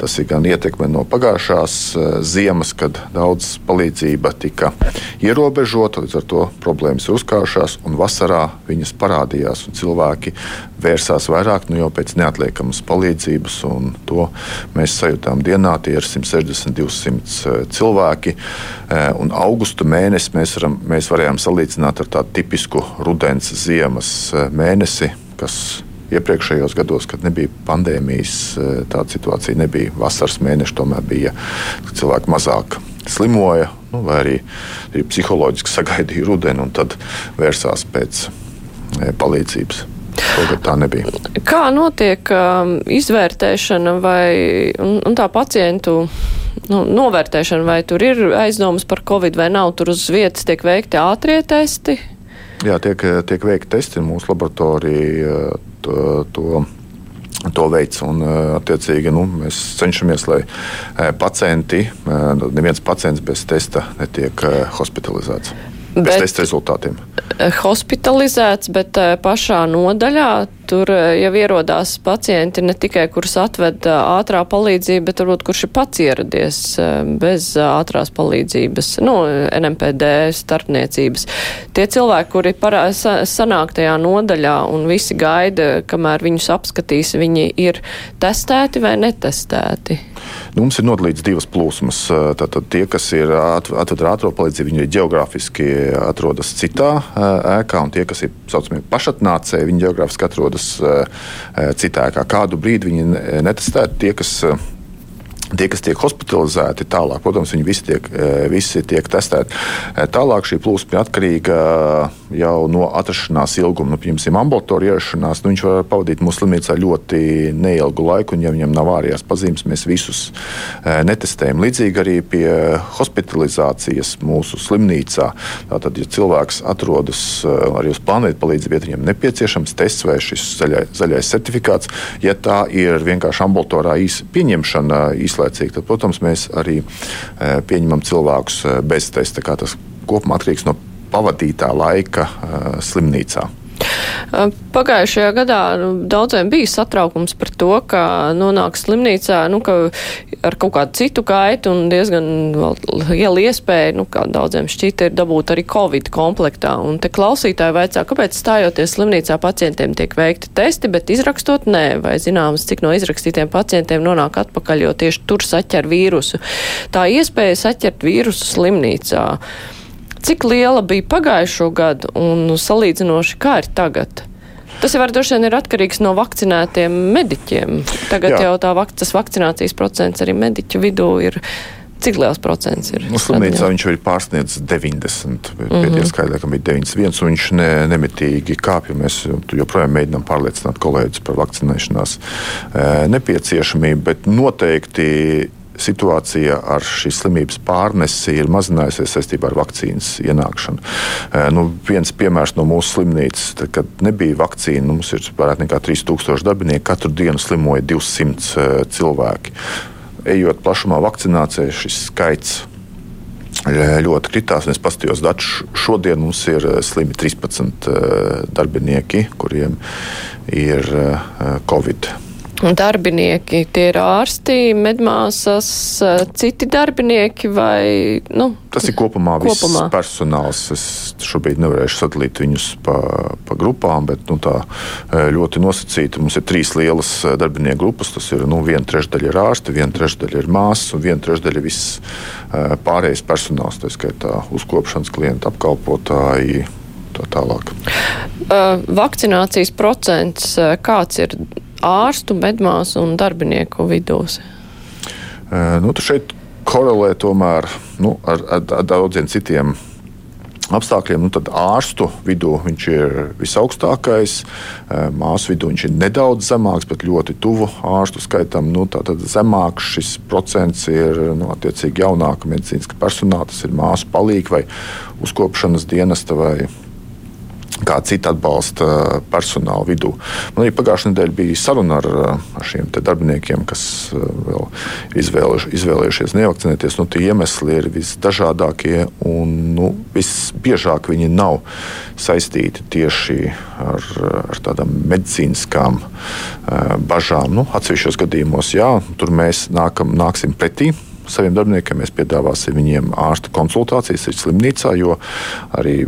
Tas ir gan ietekme no pagājušās eh, ziemas, kad daudz palīdzība tika ierobežota, līdz ar to problēmas ir uzkāršās, un vasarā viņas parādījās, un cilvēki vērsās vairāk nu, jau pēc neatliekamas palīdzības, un to mēs sajūtām dienā. Tie ir 160, 200 eh, cilvēki, eh, un augusta mēnesi mēs, varam, mēs varējām salīdzināt ar tādu tipisku rudens ziemas mēnesi, kas iepriekšējos gados, kad nebija pandēmijas, eh, tāda situācija nebija. Vasaras mēneši tomēr bija cilvēki mazāk slimoja, nu, vai arī, arī psiholoģiski sagaidīja rudeni un tad vērsās pēc eh, palīdzības. Tagad tā nebija. Kā notiek um, izvērtēšana vai un, un tā pacientu nu, novērtēšana, vai tur ir aizdomas par covid vai nav? Tur uz vietas tiek veikti ātrie testi, Jā, tiek, tiek veikti testi mūsu laboratorijā. To, to to veids. Un, attiecīgi, nu, mēs cenšamies, lai pacienti, neviens pacients bez testa netiek hospitalizēts. Bez testa rezultātiem. Hospitalizēts, bet pašā nodaļā tur jau ierodās pacienti ne tikai, kurus atved ātrā palīdzība, bet varbūt kurš ir pats ieradies bez ātrās palīdzības, nu, NMPD starpniecības. Tie cilvēki, kuri parā, sanāk tajā nodaļā un visi gaida, kamēr viņus apskatīs, viņi ir testēti vai netestēti? Nu, mums ir nodalīts divas plūsmas. Tātad tie, kas ir atved ar ātrā palīdzību, viņi geogrāfiski atrodas citā ēkā, un tie, kas ir saucamie pašatnācēji, viņi geogrāfiski atrodas citā ēkā. Kādu brīdi viņi netestēti, tie, kas Tie, kas tiek hospitalizēti, tālāk, protams, viņi visi tiek, eh, visi tiek testēti. Eh, tālāk šī plūsma ir atkarīga jau no atrašanās ilguma. Nu, piemēram, ambulatorija ierašanās, nu, viņš var pavadīt mūsu slimnīcā ļoti neilgu laiku, un, ja viņam nav ārējās pazīmes, mēs visus netestējam. Līdzīgi arī pie hospitalizācijas mūsu slimnīcā. Tātad, ja cilvēks atrodas arī uz planētu palīdzību, ja viņam nepieciešams tests vai šis zaļais, zaļais certifikāts, ja tā ir vienkārši ambulatorā īsa pieņemšana, īsa īslaicīgi, tad, protams, mēs arī eh, pieņemam cilvēkus eh, bez testa. Tas kopumā atkarīgs no pavadītā laika eh, slimnīcā. Pagājušajā gadā nu, daudziem bija satraukums par to, ka nonāk slimnīcā nu, ka ar kaut kādu citu kaitu un diezgan liela iespēja, nu, kā daudziem šķita, ir dabūt arī Covid komplektā. Un te klausītāji vaicā, kāpēc stājoties slimnīcā pacientiem tiek veikti testi, bet izrakstot nē, vai zināms, cik no izrakstītiem pacientiem nonāk atpakaļ, jo tieši tur saķer vīrusu. Tā iespēja saķert vīrusu slimnīcā cik liela bija pagājušo gadu un salīdzinoši kā ir tagad? Tas jau droši vien ir atkarīgs no vakcinētiem mediķiem. Tagad Jā. jau tā vak tas vakcinācijas procents arī mediķu vidū ir. Cik liels procents ir? Nu, slimnīcā viņš ir pārsniedzis 90. Mm -hmm. Pēdējā skaidrā, ka bija 91, un viņš ne, nemitīgi kāpja. Mēs joprojām mēģinām pārliecināt kolēģus par vakcinēšanās e, nepieciešamību, bet noteikti situācija ar šīs slimības pārnesi ir mazinājusies saistībā ar vakcīnas ienākšanu. Eh, nu, viens piemērs no mūsu slimnīcas, tad, kad nebija vakcīna, nu, mums ir vairāk nekā 3000 darbinieku, katru dienu slimoja 200 eh, cilvēki. Ejot plašumā vakcinācijai, šis skaits eh, ļoti kritās. Es paskatījos datus. Šodien mums ir slimi 13 darbinieki, kuriem ir Covid. Darbinieki, tie ir ārsti, medmāsas, citi darbinieki vai? Nu, Tas ir kopumā, kopumā. viss personāls. Es šobrīd nevarēšu sadalīt viņus pa, pa grupām, bet nu, tā ļoti nosacīta. Mums ir trīs lielas darbinieku grupas. Tas ir nu, viena trešdaļa ir ārsti, viena trešdaļa ir māsas un viena trešdaļa ir viss pārējais personāls. Tā skaitā uzkopšanas klienti, apkalpotāji. Tā tālāk. Vakcinācijas procents kāds ir ārstu, medmāsu un darbinieku vidūs? Nu, šeit korelē tomēr nu, ar, ar, ar daudziem citiem apstākļiem. Nu, tad ārstu vidū viņš ir visaugstākais, māsu vidū viņš ir nedaudz zemāks, bet ļoti tuvu ārstu skaitam. Nu, tad zemāks šis procents ir nu, attiecīgi jaunāka medicīniska personāla, tas ir māsu palīga vai uzkopšanas dienesta vai kā cita atbalsta personāla vidū. Man arī pagājušajā nedēļā bija saruna ar, ar šiem darbiniekiem, kas eh, vēl izvēluši, izvēlējušies nevakcinēties. Nu, tie iemesli ir visdažādākie un nu, visbiežāk viņi nav saistīti tieši ar, ar tādām medicīniskām bažām. Nu, atsevišķos gadījumos, jā, tur mēs nākam, nāksim pretī saviem darbiniekiem mēs piedāvāsim viņiem ārsta konsultācijas slimnīcā, jo arī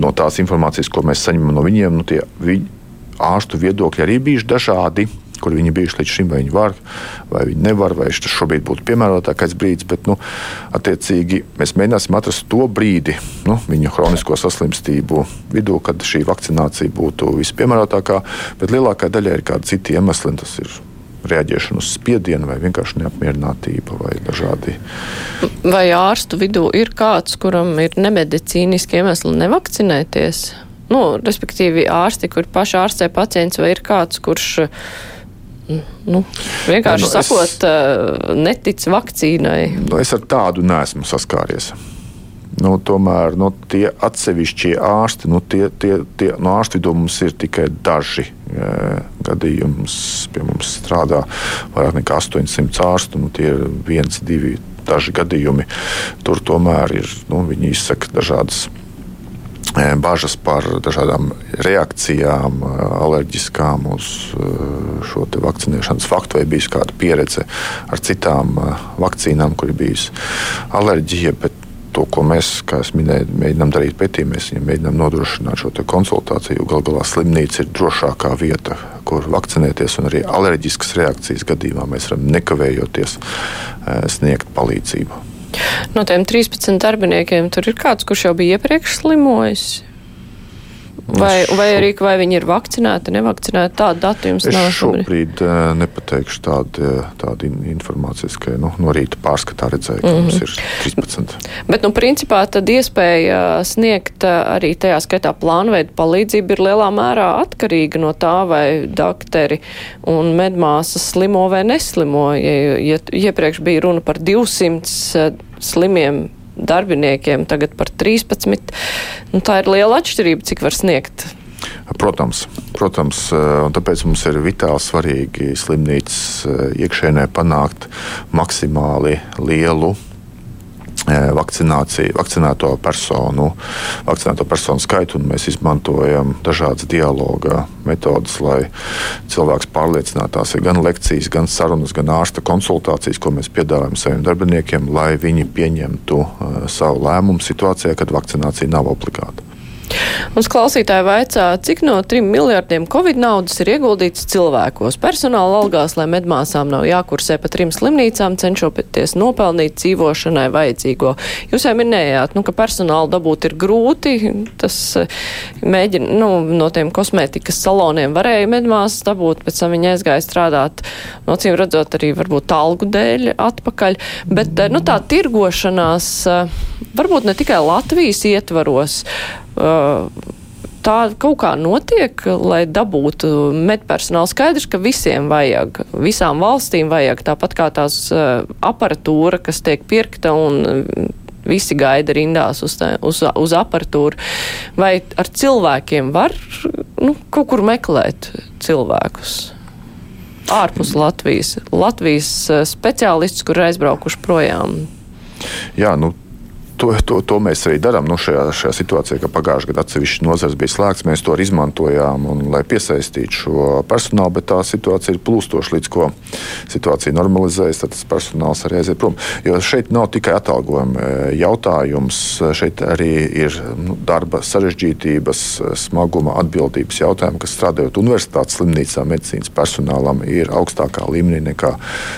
no tās informācijas, ko mēs saņemam no viņiem, nu, tie viņi, ārstu viedokļi arī bijuši dažādi. Kur viņi bijuši līdz šim, vai viņi var, vai viņi nevar, vai tas šobrīd būtu piemērotākais brīdis. Bet, nu, attiecīgi, mēs mēģināsim atrast to brīdi nu, viņu chronisko saslimstību vidū, kad šī vakcinācija būtu vispiemērotākā. Bet lielākā daļa ir kādi citi iemesli, tas ir reaģēšana uz spiedienu, vai vienkārši neapmierinātība, vai dažādi. Vai ārstu vidū ir kāds, kuram ir nemedicīniski iemesli nevakcinēties? Nu, respektīvi, ārsti, kur paši ārstē pacients, vai ir kāds, kurš nu, vienkārši nu, sakot, es, netic vakcīnai? Nu, es ar tādu nesmu saskāries. Nu, tomēr nu, tie atsevišķie ārsti, nu, tie, tie, tie, no ārstu vidū mums ir tikai daži gadījumi. Mums, pie mums strādā vairāk nekā 800 ārstu, nu, tie ir viens, divi. Daži gadījumi tur tomēr ir. Nu, viņi izsaka dažādas bažas par dažādām reakcijām, alerģiskām uz šo vakcinēšanas faktu, vai bijusi kāda pieredze ar citām vakcīnām, kur ir bijusi alerģija. Bet to, ko mēs, kā es minēju, mēģinām darīt pētījumā, mēs viņam mēģinām nodrošināt šo konsultāciju. Galu galā slimnīca ir drošākā vieta, kur vakcinēties, un arī alerģiskas reakcijas gadījumā mēs varam nekavējoties eh, sniegt palīdzību. No tiem 13 darbiniekiem tur ir kāds, kurš jau bija iepriekš slimojis? Vai, vai arī vai viņi ir vakcinēti, nevakcinēti? Tādu datu jums es nav. Es šobrīd uh, nepateikšu tādu, eh, tādu informāciju, ka nu, no rīta pārskatā redzēju, ka mm -hmm. mums ir 13. Bet, nu, principā tad iespēja sniegt arī tajā skaitā plānveidu palīdzību ir lielā mērā atkarīga no tā, vai dakteri un medmāsas slimo vai neslimo. Ja, ja iepriekš bija runa par 200 slimiem darbiniekiem, tagad par 13. Nu, tā ir liela atšķirība, cik var sniegt. Protams, protams, un tāpēc mums ir vitāli svarīgi slimnīcas eh, iekšēnē panākt maksimāli lielu vakcinēto personu, vakcinēto personu skaitu, un mēs izmantojam dažādas dialoga metodas, lai cilvēks pārliecinātu, tās ir gan lekcijas, gan sarunas, gan ārsta konsultācijas, ko mēs piedāvājam saviem darbiniekiem, lai viņi pieņemtu uh, savu lēmumu situācijā, kad vakcinācija nav obligāta. Mums klausītāji vaicā, cik no 3 miljārdiem Covid naudas ir ieguldīts cilvēkos, personāla algās, lai medmāsām nav jākursē pa trim slimnīcām, cenšoties nopelnīt dzīvošanai vajadzīgo. Jūs jau minējāt, nu, ka personāla dabūt ir grūti, tas eh, mēģina, nu, no tiem kosmētikas saloniem varēja medmāsas dabūt, pēc tam viņi aizgāja strādāt, no cīm redzot arī varbūt algu dēļ atpakaļ, bet, eh, nu, tā tirgošanās eh, varbūt ne tikai Latvijas ietvaros, tā kaut kā notiek, lai dabūtu medpersonālu. Skaidrs, ka visiem vajag, visām valstīm vajag, tāpat kā tās aparatūra, kas tiek pirkta un visi gaida rindās uz, tā, uz, uz aparatūru. Vai ar cilvēkiem var nu, kaut kur meklēt cilvēkus? Ārpus Latvijas. Latvijas speciālists, kur aizbraukuši projām. Jā, nu, to, to, to mēs arī darām nu, šajā, šajā situācijā, ka pagājušajā gadā atsevišķi nozars bija slēgts. Mēs to arī izmantojām, un, lai piesaistītu šo personālu, bet tā situācija ir plūstoša, līdz ko situācija normalizējas. Tad tas personāls arī aiziet prom. Jo šeit nav tikai atalgojuma e, jautājums, šeit arī ir nu, darba sarežģītības, smaguma, atbildības jautājumi, kas strādājot universitātes slimnīcā, medicīnas personālam ir augstākā līmenī nekā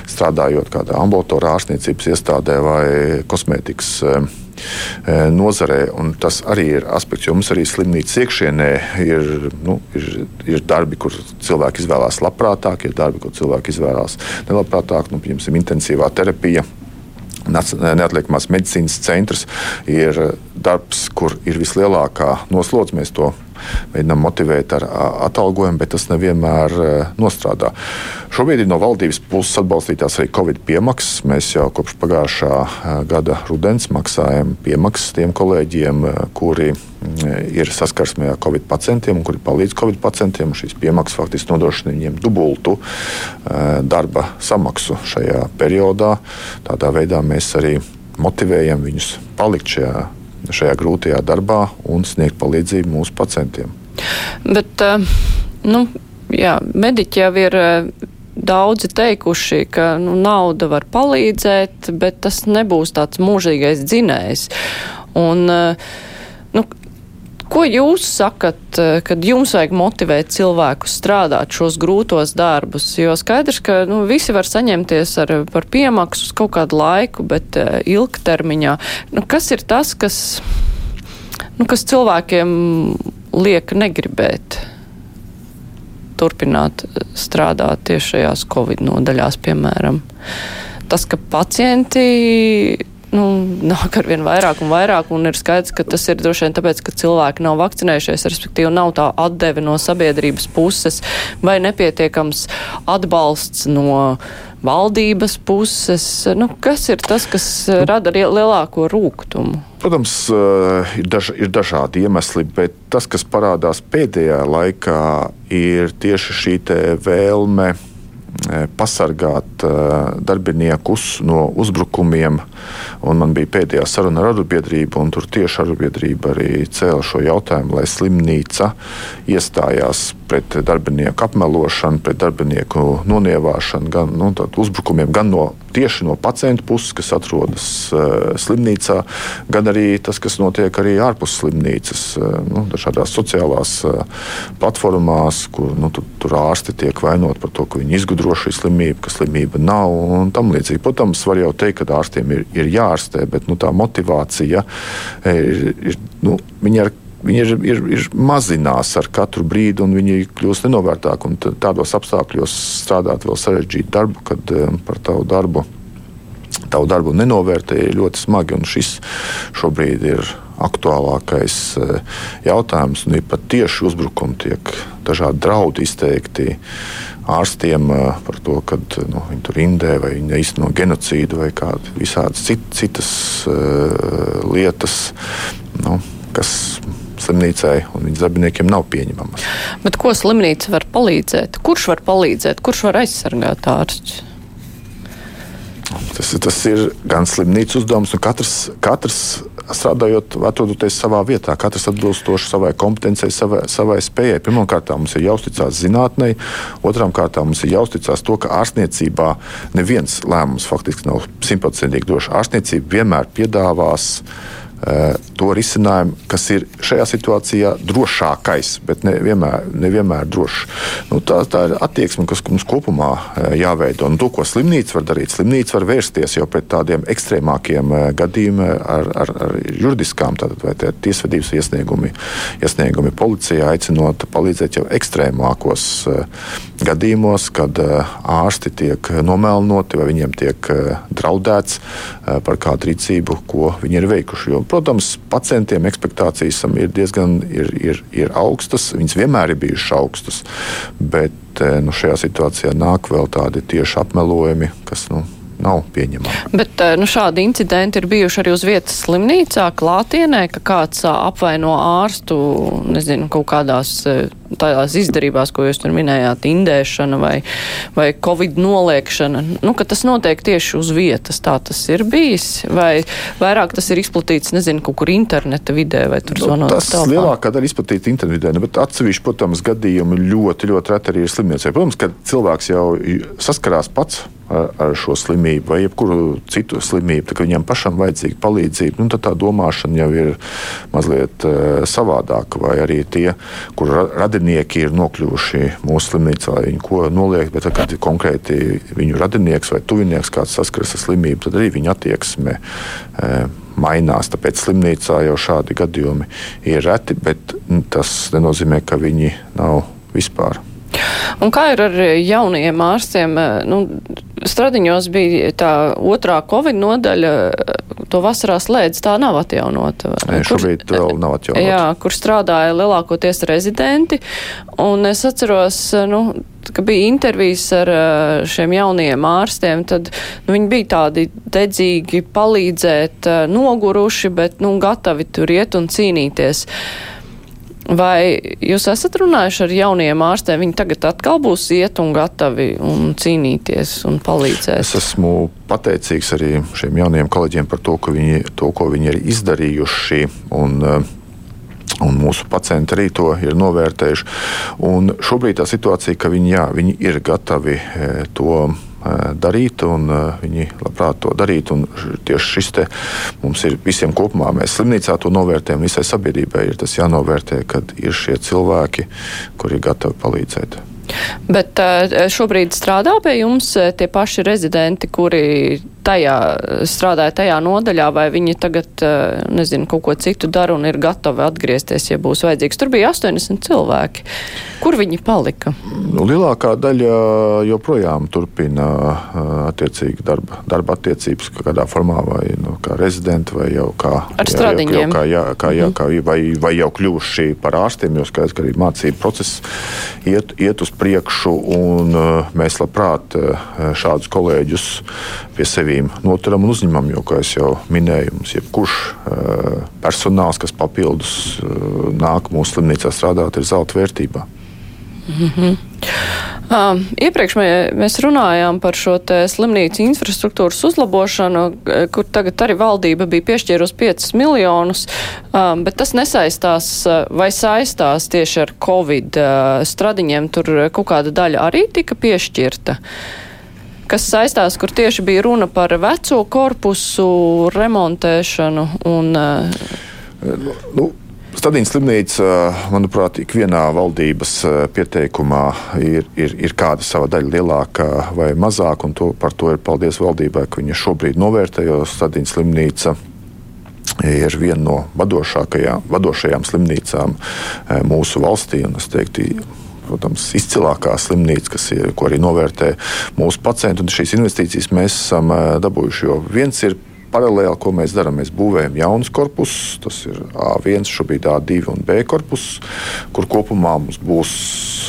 strādājot kādā ambulatorā ārstniecības iestādē vai kosmētikas e, E, nozarē. Tas arī ir aspekts, jo mums arī slimnīcas iekšienē ir, nu, ir, ir darbi, kur cilvēki izvēlās labprātāk, ir darbi, kur cilvēki izvēlās nelabprātāk. Nu, piemēram, intensīvā terapija. Neatliekamās medicīnas centrs ir darbs, kur ir vislielākā noslodze. Mēs to mēģinām motivēt ar atalgojumu, bet tas nevienmēr nostrādā. Šobrīd ir no valdības puses atbalstītās arī Covid piemaksas. Mēs jau kopš pagājušā gada rudens maksājam piemaksas tiem kolēģiem, kuri ir saskarsmē ar Covid pacientiem un kuri palīdz Covid pacientiem. Šīs piemaksas faktiski nodrošina viņiem dubultu darba samaksu šajā periodā. Tādā veidā mēs arī motivējam viņus palikt šajā šajā grūtajā darbā un sniegt palīdzību mūsu pacientiem. Bet, eh, nu, jā, mediķi jau ir eh, daudzi teikuši, ka nu, nauda var palīdzēt, bet tas nebūs tāds mūžīgais dzinējs. Un, uh, Ko jūs sakat, eh, kad jums vajag motivēt cilvēkus strādāt šos grūtos darbus? Jo skaidrs, ka nu, visi var saņemties ar, par piemaksu kaut kādu laiku, bet uh, ilgtermiņā. Nu, kas ir tas, kas, nu, kas cilvēkiem liek negribēt? Turpināt eh, strādāt tieši šajās Covid nodaļās, piemēram. Tas, ka pacienti nu, nāk ar vien vairāk un vairāk, un ir skaidrs, ka tas ir droši vien tāpēc, ka cilvēki nav vakcinējušies, respektīvi nav tā atdeve no sabiedrības puses vai nepietiekams atbalsts no valdības puses. Nu, kas ir tas, kas rada lielāko rūkumu? Protams, ir, daž, ir dažādi iemesli, bet tas, kas parādās pēdējā laikā, ir tieši šī vēlme pasargāt e, darbiniekus no uzbrukumiem. Un man bija pēdējā saruna ar arotbiedrību, un tur tieši arotbiedrība arī cēla šo jautājumu, lai slimnīca iestājās pret darbinieku apmelošanu, pret darbinieku nonievāšanu, gan nu, uzbrukumiem, gan no, tieši no pacientu puses, kas atrodas uh, slimnīcā, gan arī tas, kas notiek arī ārpus slimnīcas, uh, nu, dažādās sociālās uh, platformās, kur nu, tur, tur ārsti tiek vainoti par to, ka viņi izgudro šī slimība, ka slimība nav un tam līdzīgi. Protams, var jau teikt, ka ārstiem ir, ir jāārstē, bet nu, tā motivācija ir, ir nu, viņa ir viņi ir, ir, ir mazinās ar katru brīdi, un viņi kļūst nenovērtāki. Tādos apstākļos strādāt vēl sarežģītu darbu, kad um, par tavu darbu. Tavu darbu nenovērtēja ļoti smagi, un šis šobrīd ir aktuālākais uh, jautājums. Ir pat tieši uzbrukumi, tiek dažādi draudi izteikti ārstiem uh, par to, ka nu, viņi tur indē vai viņi īsteno genocīdu vai kādas visādas cit, citas uh, lietas, nu, kas slimnīcai un viņas darbiniekiem nav pieņemamas. Bet ko slimnīca var palīdzēt? Kurš var palīdzēt? Kurš var aizsargāt ārstus? Tas, tas ir gan slimnīcas uzdevums, un katrs, katrs strādājot, atrodoties savā vietā, katrs atbilstoši savai kompetencijai, savai, savai spējai. Pirmkārt, mums ir jāuzticas zinātnē, otrām kārtām mums ir jāuzticas to, ka ārstniecībā neviens lēmums faktiski nav simtprocentīgi drošs. Ārstniecība vienmēr piedāvās uh, to risinājumu, kas ir šajā situācijā drošākais, bet nevienmēr, nevienmēr drošs. Nu, tā, tā ir attieksme, kas mums kopumā eh, jāveido. Un to, ko slimnīca var darīt, slimnīca var vērsties jau pret tādiem ekstrēmākiem eh, gadījumiem ar, ar, ar juridiskām, tiesvedības iesniegumi, iesniegumi policijā, aicinot palīdzēt jau ekstrēmākos gadījumos, kad ārsti tiek nomelnoti vai viņiem tiek draudēts par kādu rīcību, ko viņi ir veikuši. Jo, protams, pacientiem ekspektācijas ir diezgan ir, ir, ir augstas. Viņas vienmēr ir bijušas augstas. Bet eh, nu, šajā situācijā nāk vēl tādi tieši apmelojumi, kas nu, nav pieņemama. Bet eh, nu, šādi incidenti ir bijuši arī uz vietas slimnīcā, klātienē, ka kāds apvaino ārstu, nezinu, kaut kādās tādās izdarībās, ko jūs tur minējāt, indēšana vai, vai covid noliekšana, nu, ka tas notiek tieši uz vietas. Tā tas ir bijis, vai vairāk tas ir izplatīts, nezinu, kaut kur interneta vidē, vai tur zvanot. Nu, tas telpā. lielākā daļa izplatīta interneta vidē, bet atsevišķi, protams, gadījumi ļoti, ļoti reti arī ir slimniecei. Protams, ka cilvēks jau saskarās pats ar, ar šo slimību vai jebkuru citu slimību, tad viņam pašam vajadzīga palīdzība, nu, tad tā domāšana jau ir mazliet uh, savādāka. Vai arī tie, kur radinieki ir nokļuvuši mūsu slimnīcā, lai viņi ko noliek, bet kad konkrēti viņu radinieks vai tuvinieks kāds saskaras ar slimību, tad arī viņa attieksme. Uh, mainās. Tāpēc slimnīcā jau šādi gadījumi ir reti, bet tas nenozīmē, ka viņi nav vispār. Un kā ir ar jaunajiem ārstiem? Nu, Stradiņos bija tā otrā covid nodaļa, to vasarā slēdz, tā nav atjaunota. Šobrīd vēl nav atjaunota. Jā, kur strādāja lielākoties rezidenti, un es atceros, nu, ka bija intervijas ar šiem jaunajiem ārstiem, tad nu, viņi bija tādi dedzīgi palīdzēt, noguruši, bet, nu, gatavi tur iet un cīnīties. Vai jūs esat runājuši ar jauniem ārstiem? Viņi tagad atkal būs iet un gatavi un cīnīties un palīdzēt. Es esmu pateicīgs arī šiem jaunajiem kolēģiem par to, viņi, to ko viņi ir izdarījuši. Un, Un mūsu pacienti arī to ir novērtējuši. Un šobrīd tā situācija, ka viņi, jā, viņi ir gatavi eh, to darīt, un viņi labprāt to darītu. Tieši šis te mums ir visiem kopumā, mēs slimnīcā to novērtējam, visai sabiedrībai ir tas jānovērtē, kad ir šie cilvēki, kuri ir gatavi palīdzēt. Bet šobrīd strādā pie jums tie paši rezidenti, kuri tajā, strādāja tajā nodaļā, vai viņi tagad, nezinu, kaut ko citu dara un ir gatavi atgriezties, ja būs vajadzīgs. Tur bija 80 cilvēki. Kur viņi palika? Nu, lielākā daļa joprojām turpina attiecīgi darba, darba attiecības kādā formā, vai nu, kā rezidenti, vai jau kā, Ar jā, jau, kā, jā, kā, jā, kā, vai, vai jau kļuvuši par ārstiem, jo skaidrs, ka arī mācību process iet, iet uz priekšu, un mēs labprāt šādus kolēģus pie sevīm noturam un uzņemam, jo, kā jau minēju, mums jebkurš personāls, kas papildus nāk mūsu slimnīcā strādāt, ir zelta vērtībā. Mm -hmm. Uh, iepriekš mē, mēs runājām par šo slimnīcu infrastruktūras uzlabošanu, kur tagad arī valdība bija piešķīrusi 5 miljonus, uh, bet tas nesaistās vai saistās tieši ar Covid uh, stradiņiem. Tur kaut kāda daļa arī tika piešķirta. Kas saistās, kur tieši bija runa par veco korpusu remontēšanu un. Nu, Stadīna slimnīca, manuprāt, ikvienā valdības pieteikumā ir, ir, ir kāda sava daļa lielāka vai mazāka, un to, par to ir paldies valdībai, ka viņa šobrīd novērtē, jo Stadīna slimnīca ir viena no vadošākajām, vadošajām slimnīcām mūsu valstī. Es teiktu, protams, izcilākā slimnīca, kas ir, ko arī novērtē mūsu pacienti. Šīs investīcijas mēs esam dabūjuši, jo viens ir paralēli, ko mēs darām, mēs būvējam jaunus korpusus. Tas ir A1, šobrīd A2 un B korpus, kur kopumā mums būs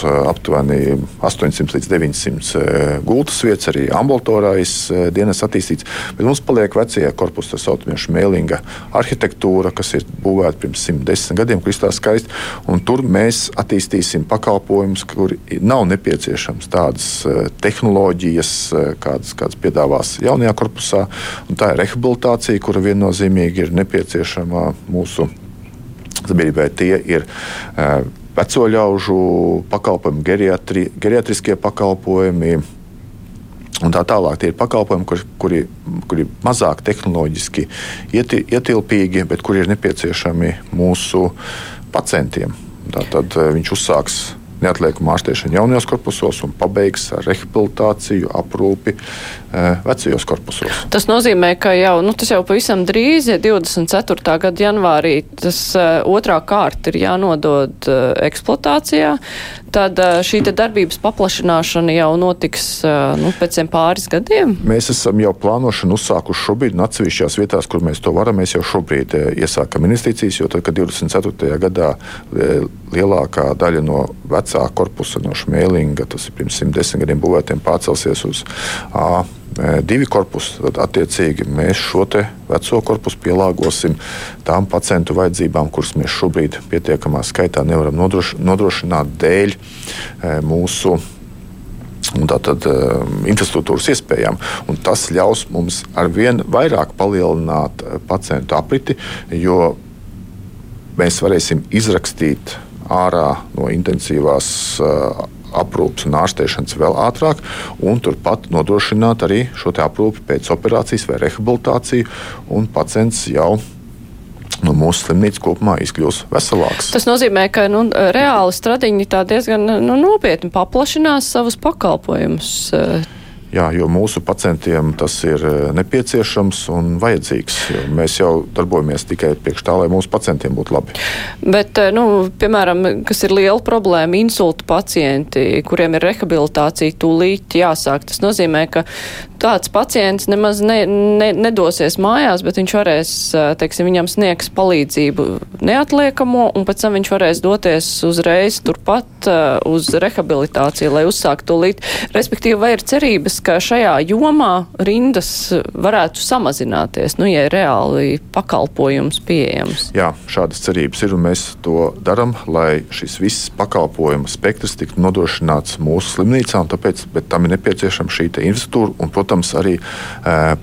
aptuveni 800 līdz 900 gultas vietas, arī ambulatorais dienas attīstīts. Bet mums paliek vecie korpusi, tā saucamie šmēlinga arhitektūra, kas ir būvēta pirms 110 gadiem, kur izstāsta skaisti. Tur mēs attīstīsim pakalpojumus, kur nav nepieciešams tādas tehnoloģijas, kādas, kādas piedāvās jaunajā korpusā. Tā ir rehabilitācija rehabilitācija, kura viennozīmīgi ir nepieciešama mūsu sabiedrībai. Tie ir uh, veco ļaužu pakalpojumi, geriatri, geriatriskie pakalpojumi. Un tā tālāk tie ir pakalpojumi, kuri, kuri, kuri mazāk tehnoloģiski ieti, ietilpīgi, bet kuri ir nepieciešami mūsu pacientiem. Tātad uh, viņš uzsāks neatliekama ārstēšana jaunajos korpusos un pabeigs ar rehabilitāciju, aprūpi eh, vecajos korpusos. Tas nozīmē, ka jau, nu, tas jau pavisam drīz, ja 24. gada janvārī tas uh, otrā kārta ir jānodod uh, eksploatācijā, tad uh, šī darbības paplašināšana jau notiks nu, pēc pāris gadiem? Mēs esam jau plānošanu uzsākuši šobrīd, un atsevišķās vietās, kur mēs to varam, mēs jau šobrīd iesākam investīcijas, jo tad, kad 24. gadā lielākā daļa no vecā korpusa no Šmēlinga, tas ir pirms 110 gadiem būvētiem, pārcelsies uz A2 korpusu. Tad, attiecīgi, mēs šo veco korpusu pielāgosim tām pacientu vajadzībām, kuras mēs šobrīd pietiekamā skaitā nevaram nodroš nodrošināt dēļ mūsu tātad infrastruktūras iespējām. Un tas ļaus mums ar vien vairāk palielināt pacientu apriti, jo mēs varēsim izrakstīt ārā no intensīvās uh, aprūpes un ārstēšanas vēl ātrāk, un turpat nodrošināt arī šo aprūpi pēc operācijas vai rehabilitāciju, un pacients jau nu, mūsu slimnīca kopumā izkļūs veselāks. Tas nozīmē, ka nu, reāli stradiņi diezgan nu, nopietni paplašinās savus pakalpojumus. Jā, jo mūsu pacientiem tas ir e, nepieciešams un vajadzīgs. Mēs jau darbojamies tikai priekš tā, lai mūsu pacientiem būtu labi. Bet, e, nu, piemēram, kas ir liela problēma, insulta pacienti, kuriem ir rehabilitācija tūlīt jāsāk. Tas nozīmē, ka tāds pacients nemaz ne, ne, nedosies mājās, bet viņš varēs, e, teiksim, viņam sniegs palīdzību neatliekamo, un pēc tam viņš varēs doties uzreiz turpat uz rehabilitāciju, lai uzsāktu tūlīt. Respektīvi, vai ir cerības, ka šajā jomā rindas varētu samazināties, nu, ja ir reāli pakalpojums pieejams. Jā, šādas cerības ir, un mēs to darām, lai šis viss pakalpojumu spektrs tiktu nodrošināts mūsu slimnīcā, un tāpēc tam ir nepieciešama šī infrastruktūra un, protams, arī e,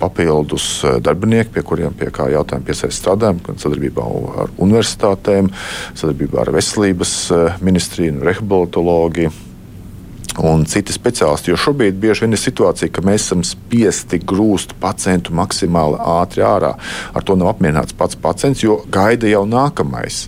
papildus darbinieki, pie kuriem pie kā jautājumu piesaist strādājam, gan sadarbībā ar universitātēm, sadarbībā ar veselības ministriju un rehabilitoloģiju un citi speciālisti. Jo šobrīd bieži vien ir situācija, ka mēs esam spiesti grūst pacientu maksimāli ātri ārā. Ar to nav apmierināts pats pacients, jo gaida jau nākamais.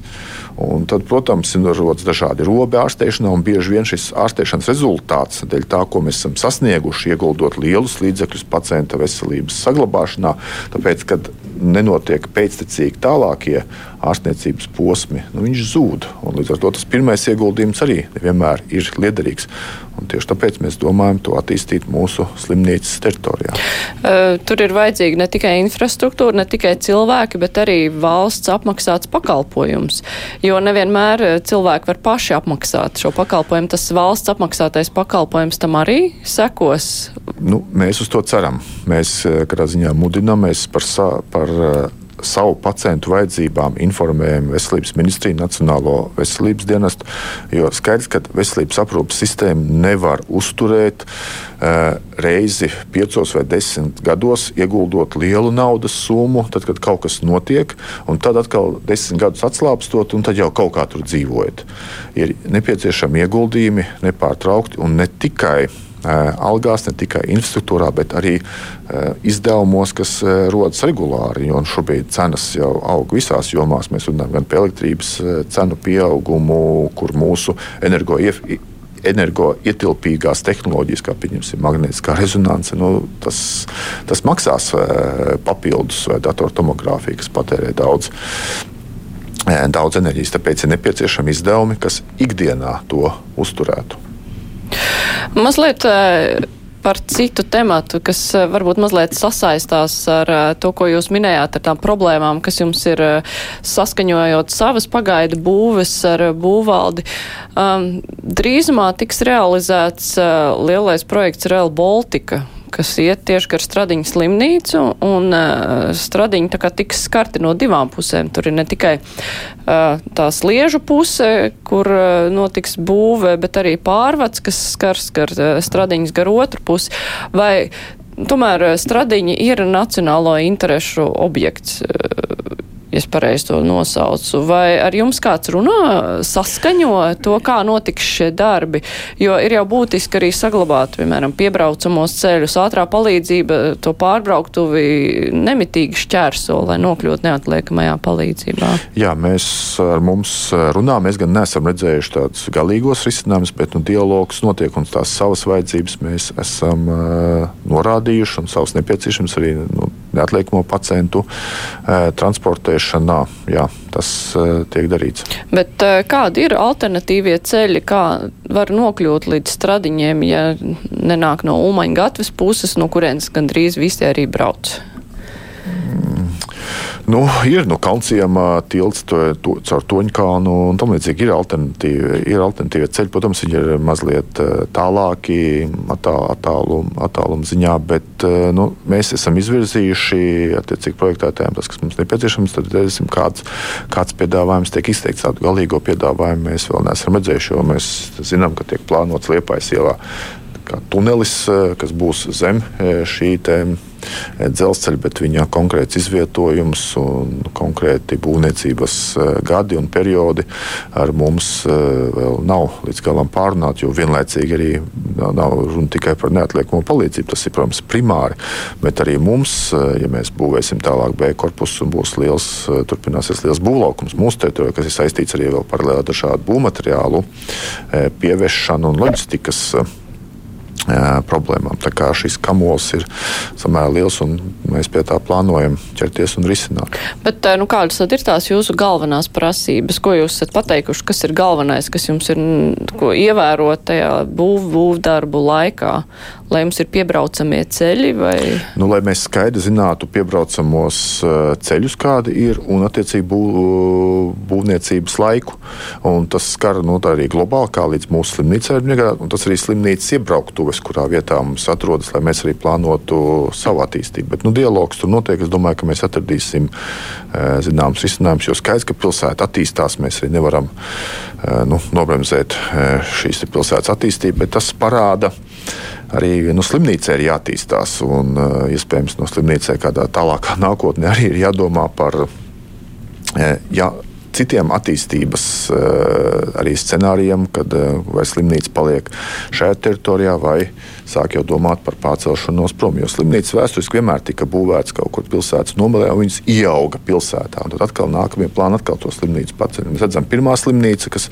Un tad, protams, ir rodas dažādi robi ārstēšanā, un bieži vien šis ārstēšanas rezultāts, dēļ tā, ko mēs esam sasnieguši, ieguldot lielus līdzekļus pacienta veselības saglabāšanā, tāpēc, kad nenotiek pēctecīgi tālākie ārstniecības posmi, nu, viņš zūd. Līdz ar to tas pirmais ieguldījums arī vienmēr ir liederīgs. Un tieši tāpēc mēs domājam to attīstīt mūsu slimnīcas teritorijā. Uh, tur ir vajadzīga ne tikai infrastruktūra, ne tikai cilvēki, bet arī valsts apmaksāts pakalpojums. Jo nevienmēr cilvēki var paši apmaksāt šo pakalpojumu. Tas valsts apmaksātais pakalpojums tam arī sekos. Nu, mēs uz to ceram. Mēs katrā ziņā mudinām par, par savu pacientu vajadzībām informējam Veselības ministriju, Nacionālo veselības dienestu. Jo skaidrs, ka veselības aprūpas sistēmu nevar uzturēt uh, reizi piecos vai desmit gados, ieguldot lielu naudas summu, tad, kad kaut kas notiek, un tad atkal desmit gadus atslābstot, un tad jau kaut kā tur dzīvojat. Ir nepieciešami ieguldījumi nepārtraukti un ne tikai algās, ne tikai infrastruktūrā, bet arī izdevumos, kas rodas regulāri. Jo šobrīd cenas jau aug visās jomās. Mēs runājam gan par elektrības cenu pieaugumu, kur mūsu energo energoietilpīgās tehnoloģijas, kā pieņemsim, magnētiskā rezonance, nu, tas, tas maksās papildus vai datortomogrāfija, kas patērē daudz. Daudz enerģijas, tāpēc ir nepieciešami izdevumi, kas ikdienā to uzturētu. Mazliet eh, par citu tematu, kas eh, varbūt mazliet sasaistās ar eh, to, ko jūs minējāt, ar tām problēmām, kas jums ir saskaņojot savas pagaidu būves ar būvvaldi. Um, drīzumā tiks realizēts lielais projekts Real Baltica kas iet tieši gar Stradiņu slimnīcu, un uh, Stradiņi tā kā tiks skarti no divām pusēm. Tur ir ne tikai uh, tā sliežu puse, kur uh, notiks būve, bet arī pārvads, kas skars gar uh, Stradiņas gar otru pusi. Vai tomēr Stradiņi ir nacionālo interešu objekts? Uh, ja es pareizi to nosaucu. Vai ar jums kāds runā, saskaņo to, kā notiks šie darbi? Jo ir jau būtiski arī saglabāt, piemēram, piebraucamos ceļus, ātrā palīdzība to pārbrauktuvi nemitīgi šķērso, lai nokļūtu neatliekamajā palīdzībā. Jā, mēs ar mums runā, mēs gan neesam redzējuši tādus galīgos risinājumus, bet nu, dialogs notiek un tās savas vajadzības mēs esam uh, norādījuši un savas nepieciešams arī nu, neatliekamo pacientu transportēšanu iestrādāšanā. Jā, tas uh, tiek darīts. Bet uh, kādi ir alternatīvie ceļi, kā var nokļūt līdz stradiņiem, ja nenāk no Ulmaņa gatavas puses, no kurienes gandrīz visi arī brauc? Nu, ir nu, Kalncijam tilts to, to, caur Toņkalnu un tam līdzīgi ir alternatīvi, ir alternatīvi ceļi. Protams, viņi ir mazliet tālāki attāluma attālum ziņā, bet nu, mēs esam izvirzījuši attiecīgi projektētājiem tas, kas mums nepieciešams. Tad redzēsim, kāds, kāds piedāvājums tiek izteikts. Tādu galīgo piedāvājumu mēs vēl neesam redzējuši, jo mēs zinām, ka tiek plānots Liepājas ielā tunelis, kas būs zem šī tēma dzelzceļa, bet viņa konkrēts izvietojums un konkrēti būvniecības eh, gadi un periodi ar mums eh, vēl nav līdz galam pārunāti, jo vienlaicīgi arī nav runa tikai par neatliekamo palīdzību. Tas ir, protams, primāri, bet arī mums, ja mēs būvēsim tālāk B korpusu un būs liels, turpināsies liels būvlaukums mūsu teritorijā, kas ir saistīts arī vēl par dažādu būvmateriālu pieviešanu un loģistikas problēmām. Tā kā šis kamols ir samērā liels un mēs pie tā plānojam ķerties un risināt. Bet nu, kādas tad ir tās jūsu galvenās prasības? Ko jūs esat pateikuši, kas ir galvenais, kas jums ir ievērot tajā būv, būvdarbu laikā, lai jums ir piebraucamie ceļi? Vai? Nu, lai mēs skaidri zinātu piebraucamos ceļus, kādi ir, un attiecīgi bū, būvniecības laiku. Un tas skar nu, arī globāli, kā līdz mūsu slimnīcai ir migrēt, un tas arī slimnīcas iebrauktuves, kurā vietā mums atrodas, lai mēs arī plānotu savu attīstību. Bet nu, dialogs tur notiek. Es domāju, ka mēs atradīsim zināmas risinājumus, jo skaidrs, ka pilsēta attīstās. Mēs arī nevaram nu, nobremzēt šīs pilsētas attīstību, bet tas parāda arī no slimnīcē ir jāattīstās. Un, iespējams, no slimnīcē kādā tālākā (laughs) nākotnē arī ir jādomā par. Jā, citiem attīstības arī scenārijiem, kad vai slimnīca paliek šajā teritorijā vai sāk jau domāt par pārcelšanos prom. Jo slimnīcas vēsturiski vienmēr tika būvētas kaut kur pilsētas nomalē, un viņas ieauga pilsētā. Un tad atkal nākamie plāni atkal to slimnīcu pacelt. Mēs redzam, pirmā slimnīca, kas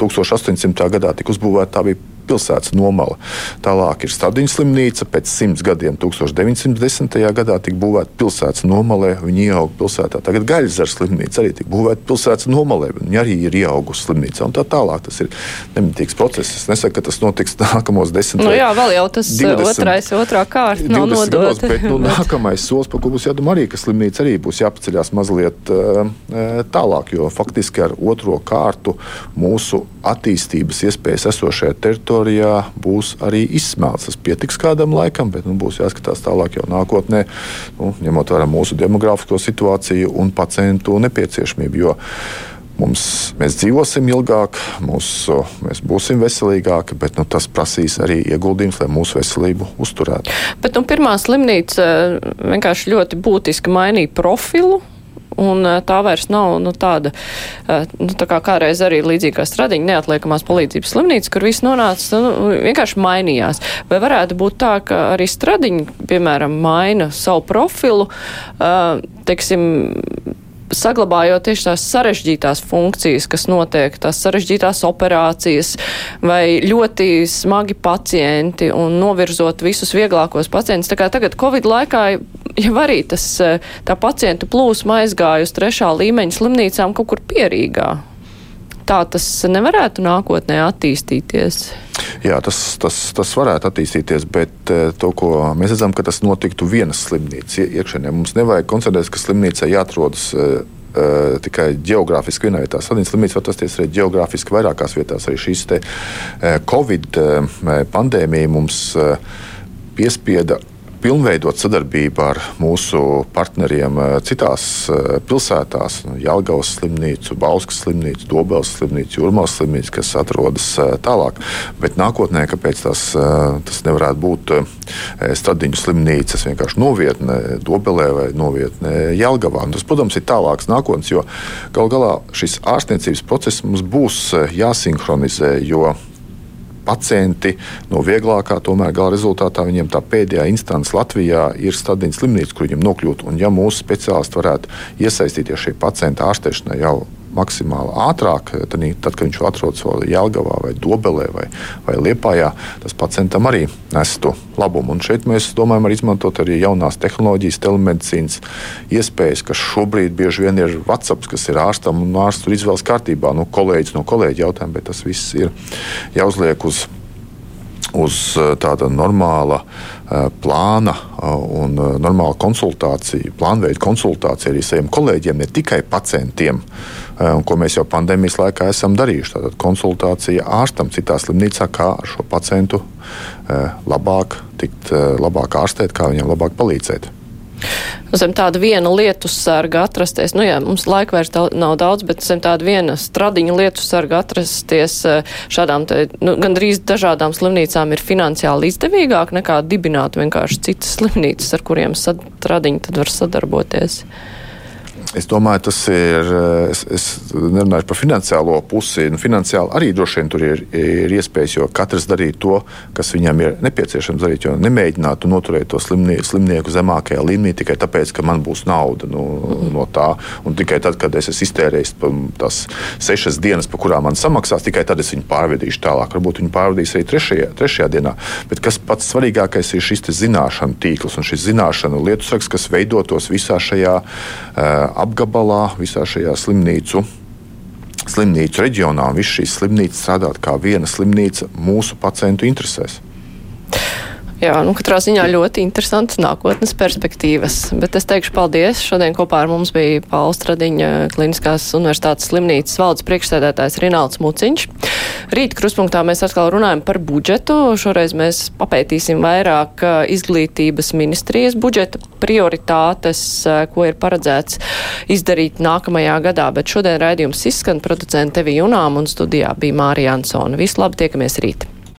1800. gadā tika uzbūvēta, tā bija pilsētas nomala. Tālāk ir Stadiņa slimnīca. Pēc simts gadiem, 1910. gadā, tika būvēta pilsētas nomalē. Viņa ieauga pilsētā. Tagad Gaļzara slimnīca arī tika būvēta pilsētas nomalē. Viņa arī ir ieaugusi slimnīcā. Tā tālāk tas ir nemitīgs process. Es nesaku, ka tas notiks nākamos desmit gadus. Nu, jā, vēl jau tas 20, uh, otrais, otrā kārta nav nodota. Bet nu, (laughs) nākamais solis, par ko būs jādomā arī, ka slimnīca arī būs jāpaceļās mazliet uh, tālāk, jo faktiski ar otro kārtu mūsu attīstības iespējas esošajā teritorijā būs arī izsmelts. Tas pietiks kādam laikam, bet nu, būs jāskatās tālāk jau nākotnē, nu, ņemot vērā mūsu demogrāfisko situāciju un pacientu nepieciešamību. Mums, mēs dzīvosim ilgāk, mūsu, mēs būsim veselīgāki, bet nu, tas prasīs arī ieguldījums, lai mūsu veselību uzturētu. Bet nu, pirmā slimnīca eh, vienkārši ļoti būtiski mainīja profilu un eh, tā vairs nav nu, tāda, eh, nu, tā kā kādreiz arī līdzīgi kā stradiņa neatliekamās palīdzības slimnīca, kur viss nonāca, nu, vienkārši mainījās. Vai varētu būt tā, ka arī stradiņa, piemēram, maina savu profilu, uh, teiksim, saglabājot tieši tās sarežģītās funkcijas, kas notiek, tās sarežģītās operācijas vai ļoti smagi pacienti un novirzot visus vieglākos pacientus. Tā kā tagad Covid laikā jau arī tas, tā pacientu plūsma aizgāja uz trešā līmeņa slimnīcām kaut kur pierīgā. Tā tas nevarētu nākotnē attīstīties. Jā, tas, tas, tas varētu attīstīties, bet to, ko mēs redzam, ka tas notiktu vienas slimnīcas iekšienē. Mums nevajag koncentrēties, ka slimnīcai jāatrodas Uh, tikai geogrāfiski vienā vietā. Sadarbības slimnīca var atrasties arī geogrāfiski vairākās vietās. Arī šīs Covid pandēmija mums piespieda pilnveidot sadarbību ar mūsu partneriem eh, citās eh, pilsētās, nu, Jālgavas slimnīcu, Bauskas slimnīcu, Dobels slimnīcu, Jurmals slimnīcu, kas atrodas eh, tālāk. Bet nākotnē, kāpēc tas, tas nevarētu būt Stadiņu slimnīcas vienkārši novietne Dobelē vai novietne Jālgavā? Un tas, protams, ir tālāks nākotnes, jo gal galā šis ārstniecības process mums būs jāsinhronizē, jo pacienti no vieglākā, tomēr gala rezultātā viņiem tā pēdējā instance Latvijā ir Stadiņas slimnīca, kur viņiem nokļūt. Un ja mūsu speciālisti varētu iesaistīties šī pacienta ārstēšanā jau maksimāli ātrāk, tad, tad kad viņš atrodas vēl Jālgavā, vai Dobelē, vai, vai Liepājā, tas pacientam arī nestu labumu. Un šeit mēs domājam arī izmantot arī jaunās tehnoloģijas, telemedicīnas iespējas, kas šobrīd bieži vien ir WhatsApp, kas ir ārstam un ārsts tur izvēles kārtībā. Nu, kolēģis no kolēģa jautājuma, bet tas viss ir jāuzliek uz uz tāda normāla plāna un normāla konsultācija, plānveida konsultācija arī saviem kolēģiem, ne tikai pacientiem. Ko mēs jau pandēmijas laikā esam darījuši. Tātad konsultācija ārstam citā slimnīcā, kā ar šo pacientu labāk tikt, labāk ārstēt, kā viņam labāk palīdzēt. Zem tāda viena lietu sarga atrasties, nu jā, mums laika vairs nav daudz, bet zem tāda viena stradiņa lietu sarga atrasties šādām te, nu, gandrīz dažādām slimnīcām ir finansiāli izdevīgāk nekā dibināt vienkārši citas slimnīcas, ar kuriem stradiņi tad var sadarboties. Es domāju, tas ir. Eh, es, es nerunāju par finansiālo pusi. Nu, finansiāli arī droši vien tur ir, ir iespējas, jo katrs darīja to, kas viņam ir nepieciešams darīt. Jo nemēģinātu noturēt to slimnieku, slimnieku zemākajā līmenī tikai tāpēc, ka man būs nauda nu, mm. no tā. Un tikai tad, kad es esmu iztērējis tās sešas dienas, pa kurām man samaksās, tikai tad es viņu pārvedīšu tālāk. Varbūt viņu pārvedīs arī trešajā, trešajā dienā. Bet kas pats svarīgākais ir šis zināšanu tīkls un šis zināšanu lietusraksts, kas veidotos visā šajā uh, apgabalā, visā šajā slimnīcu. Slimnīcu reģionā un visas šīs slimnīcas strādāt kā viena slimnīca mūsu pacientu interesēs. Jā, nu, katrā ziņā ļoti interesants nākotnes perspektīvas. Bet es teikšu paldies. Šodien kopā ar mums bija Pauls Stradiņa Kliniskās universitātes slimnīcas valdes priekšsēdētājs Rinalds Muciņš. Rīt kruspunktā mēs atkal runājam par budžetu. Šoreiz mēs papētīsim vairāk izglītības ministrijas budžeta prioritātes, ko ir paredzēts izdarīt nākamajā gadā. Bet šodien raidījums izskan producenta Tevi Junām un studijā bija Mārija Ansona. Visu labi, tiekamies rīt!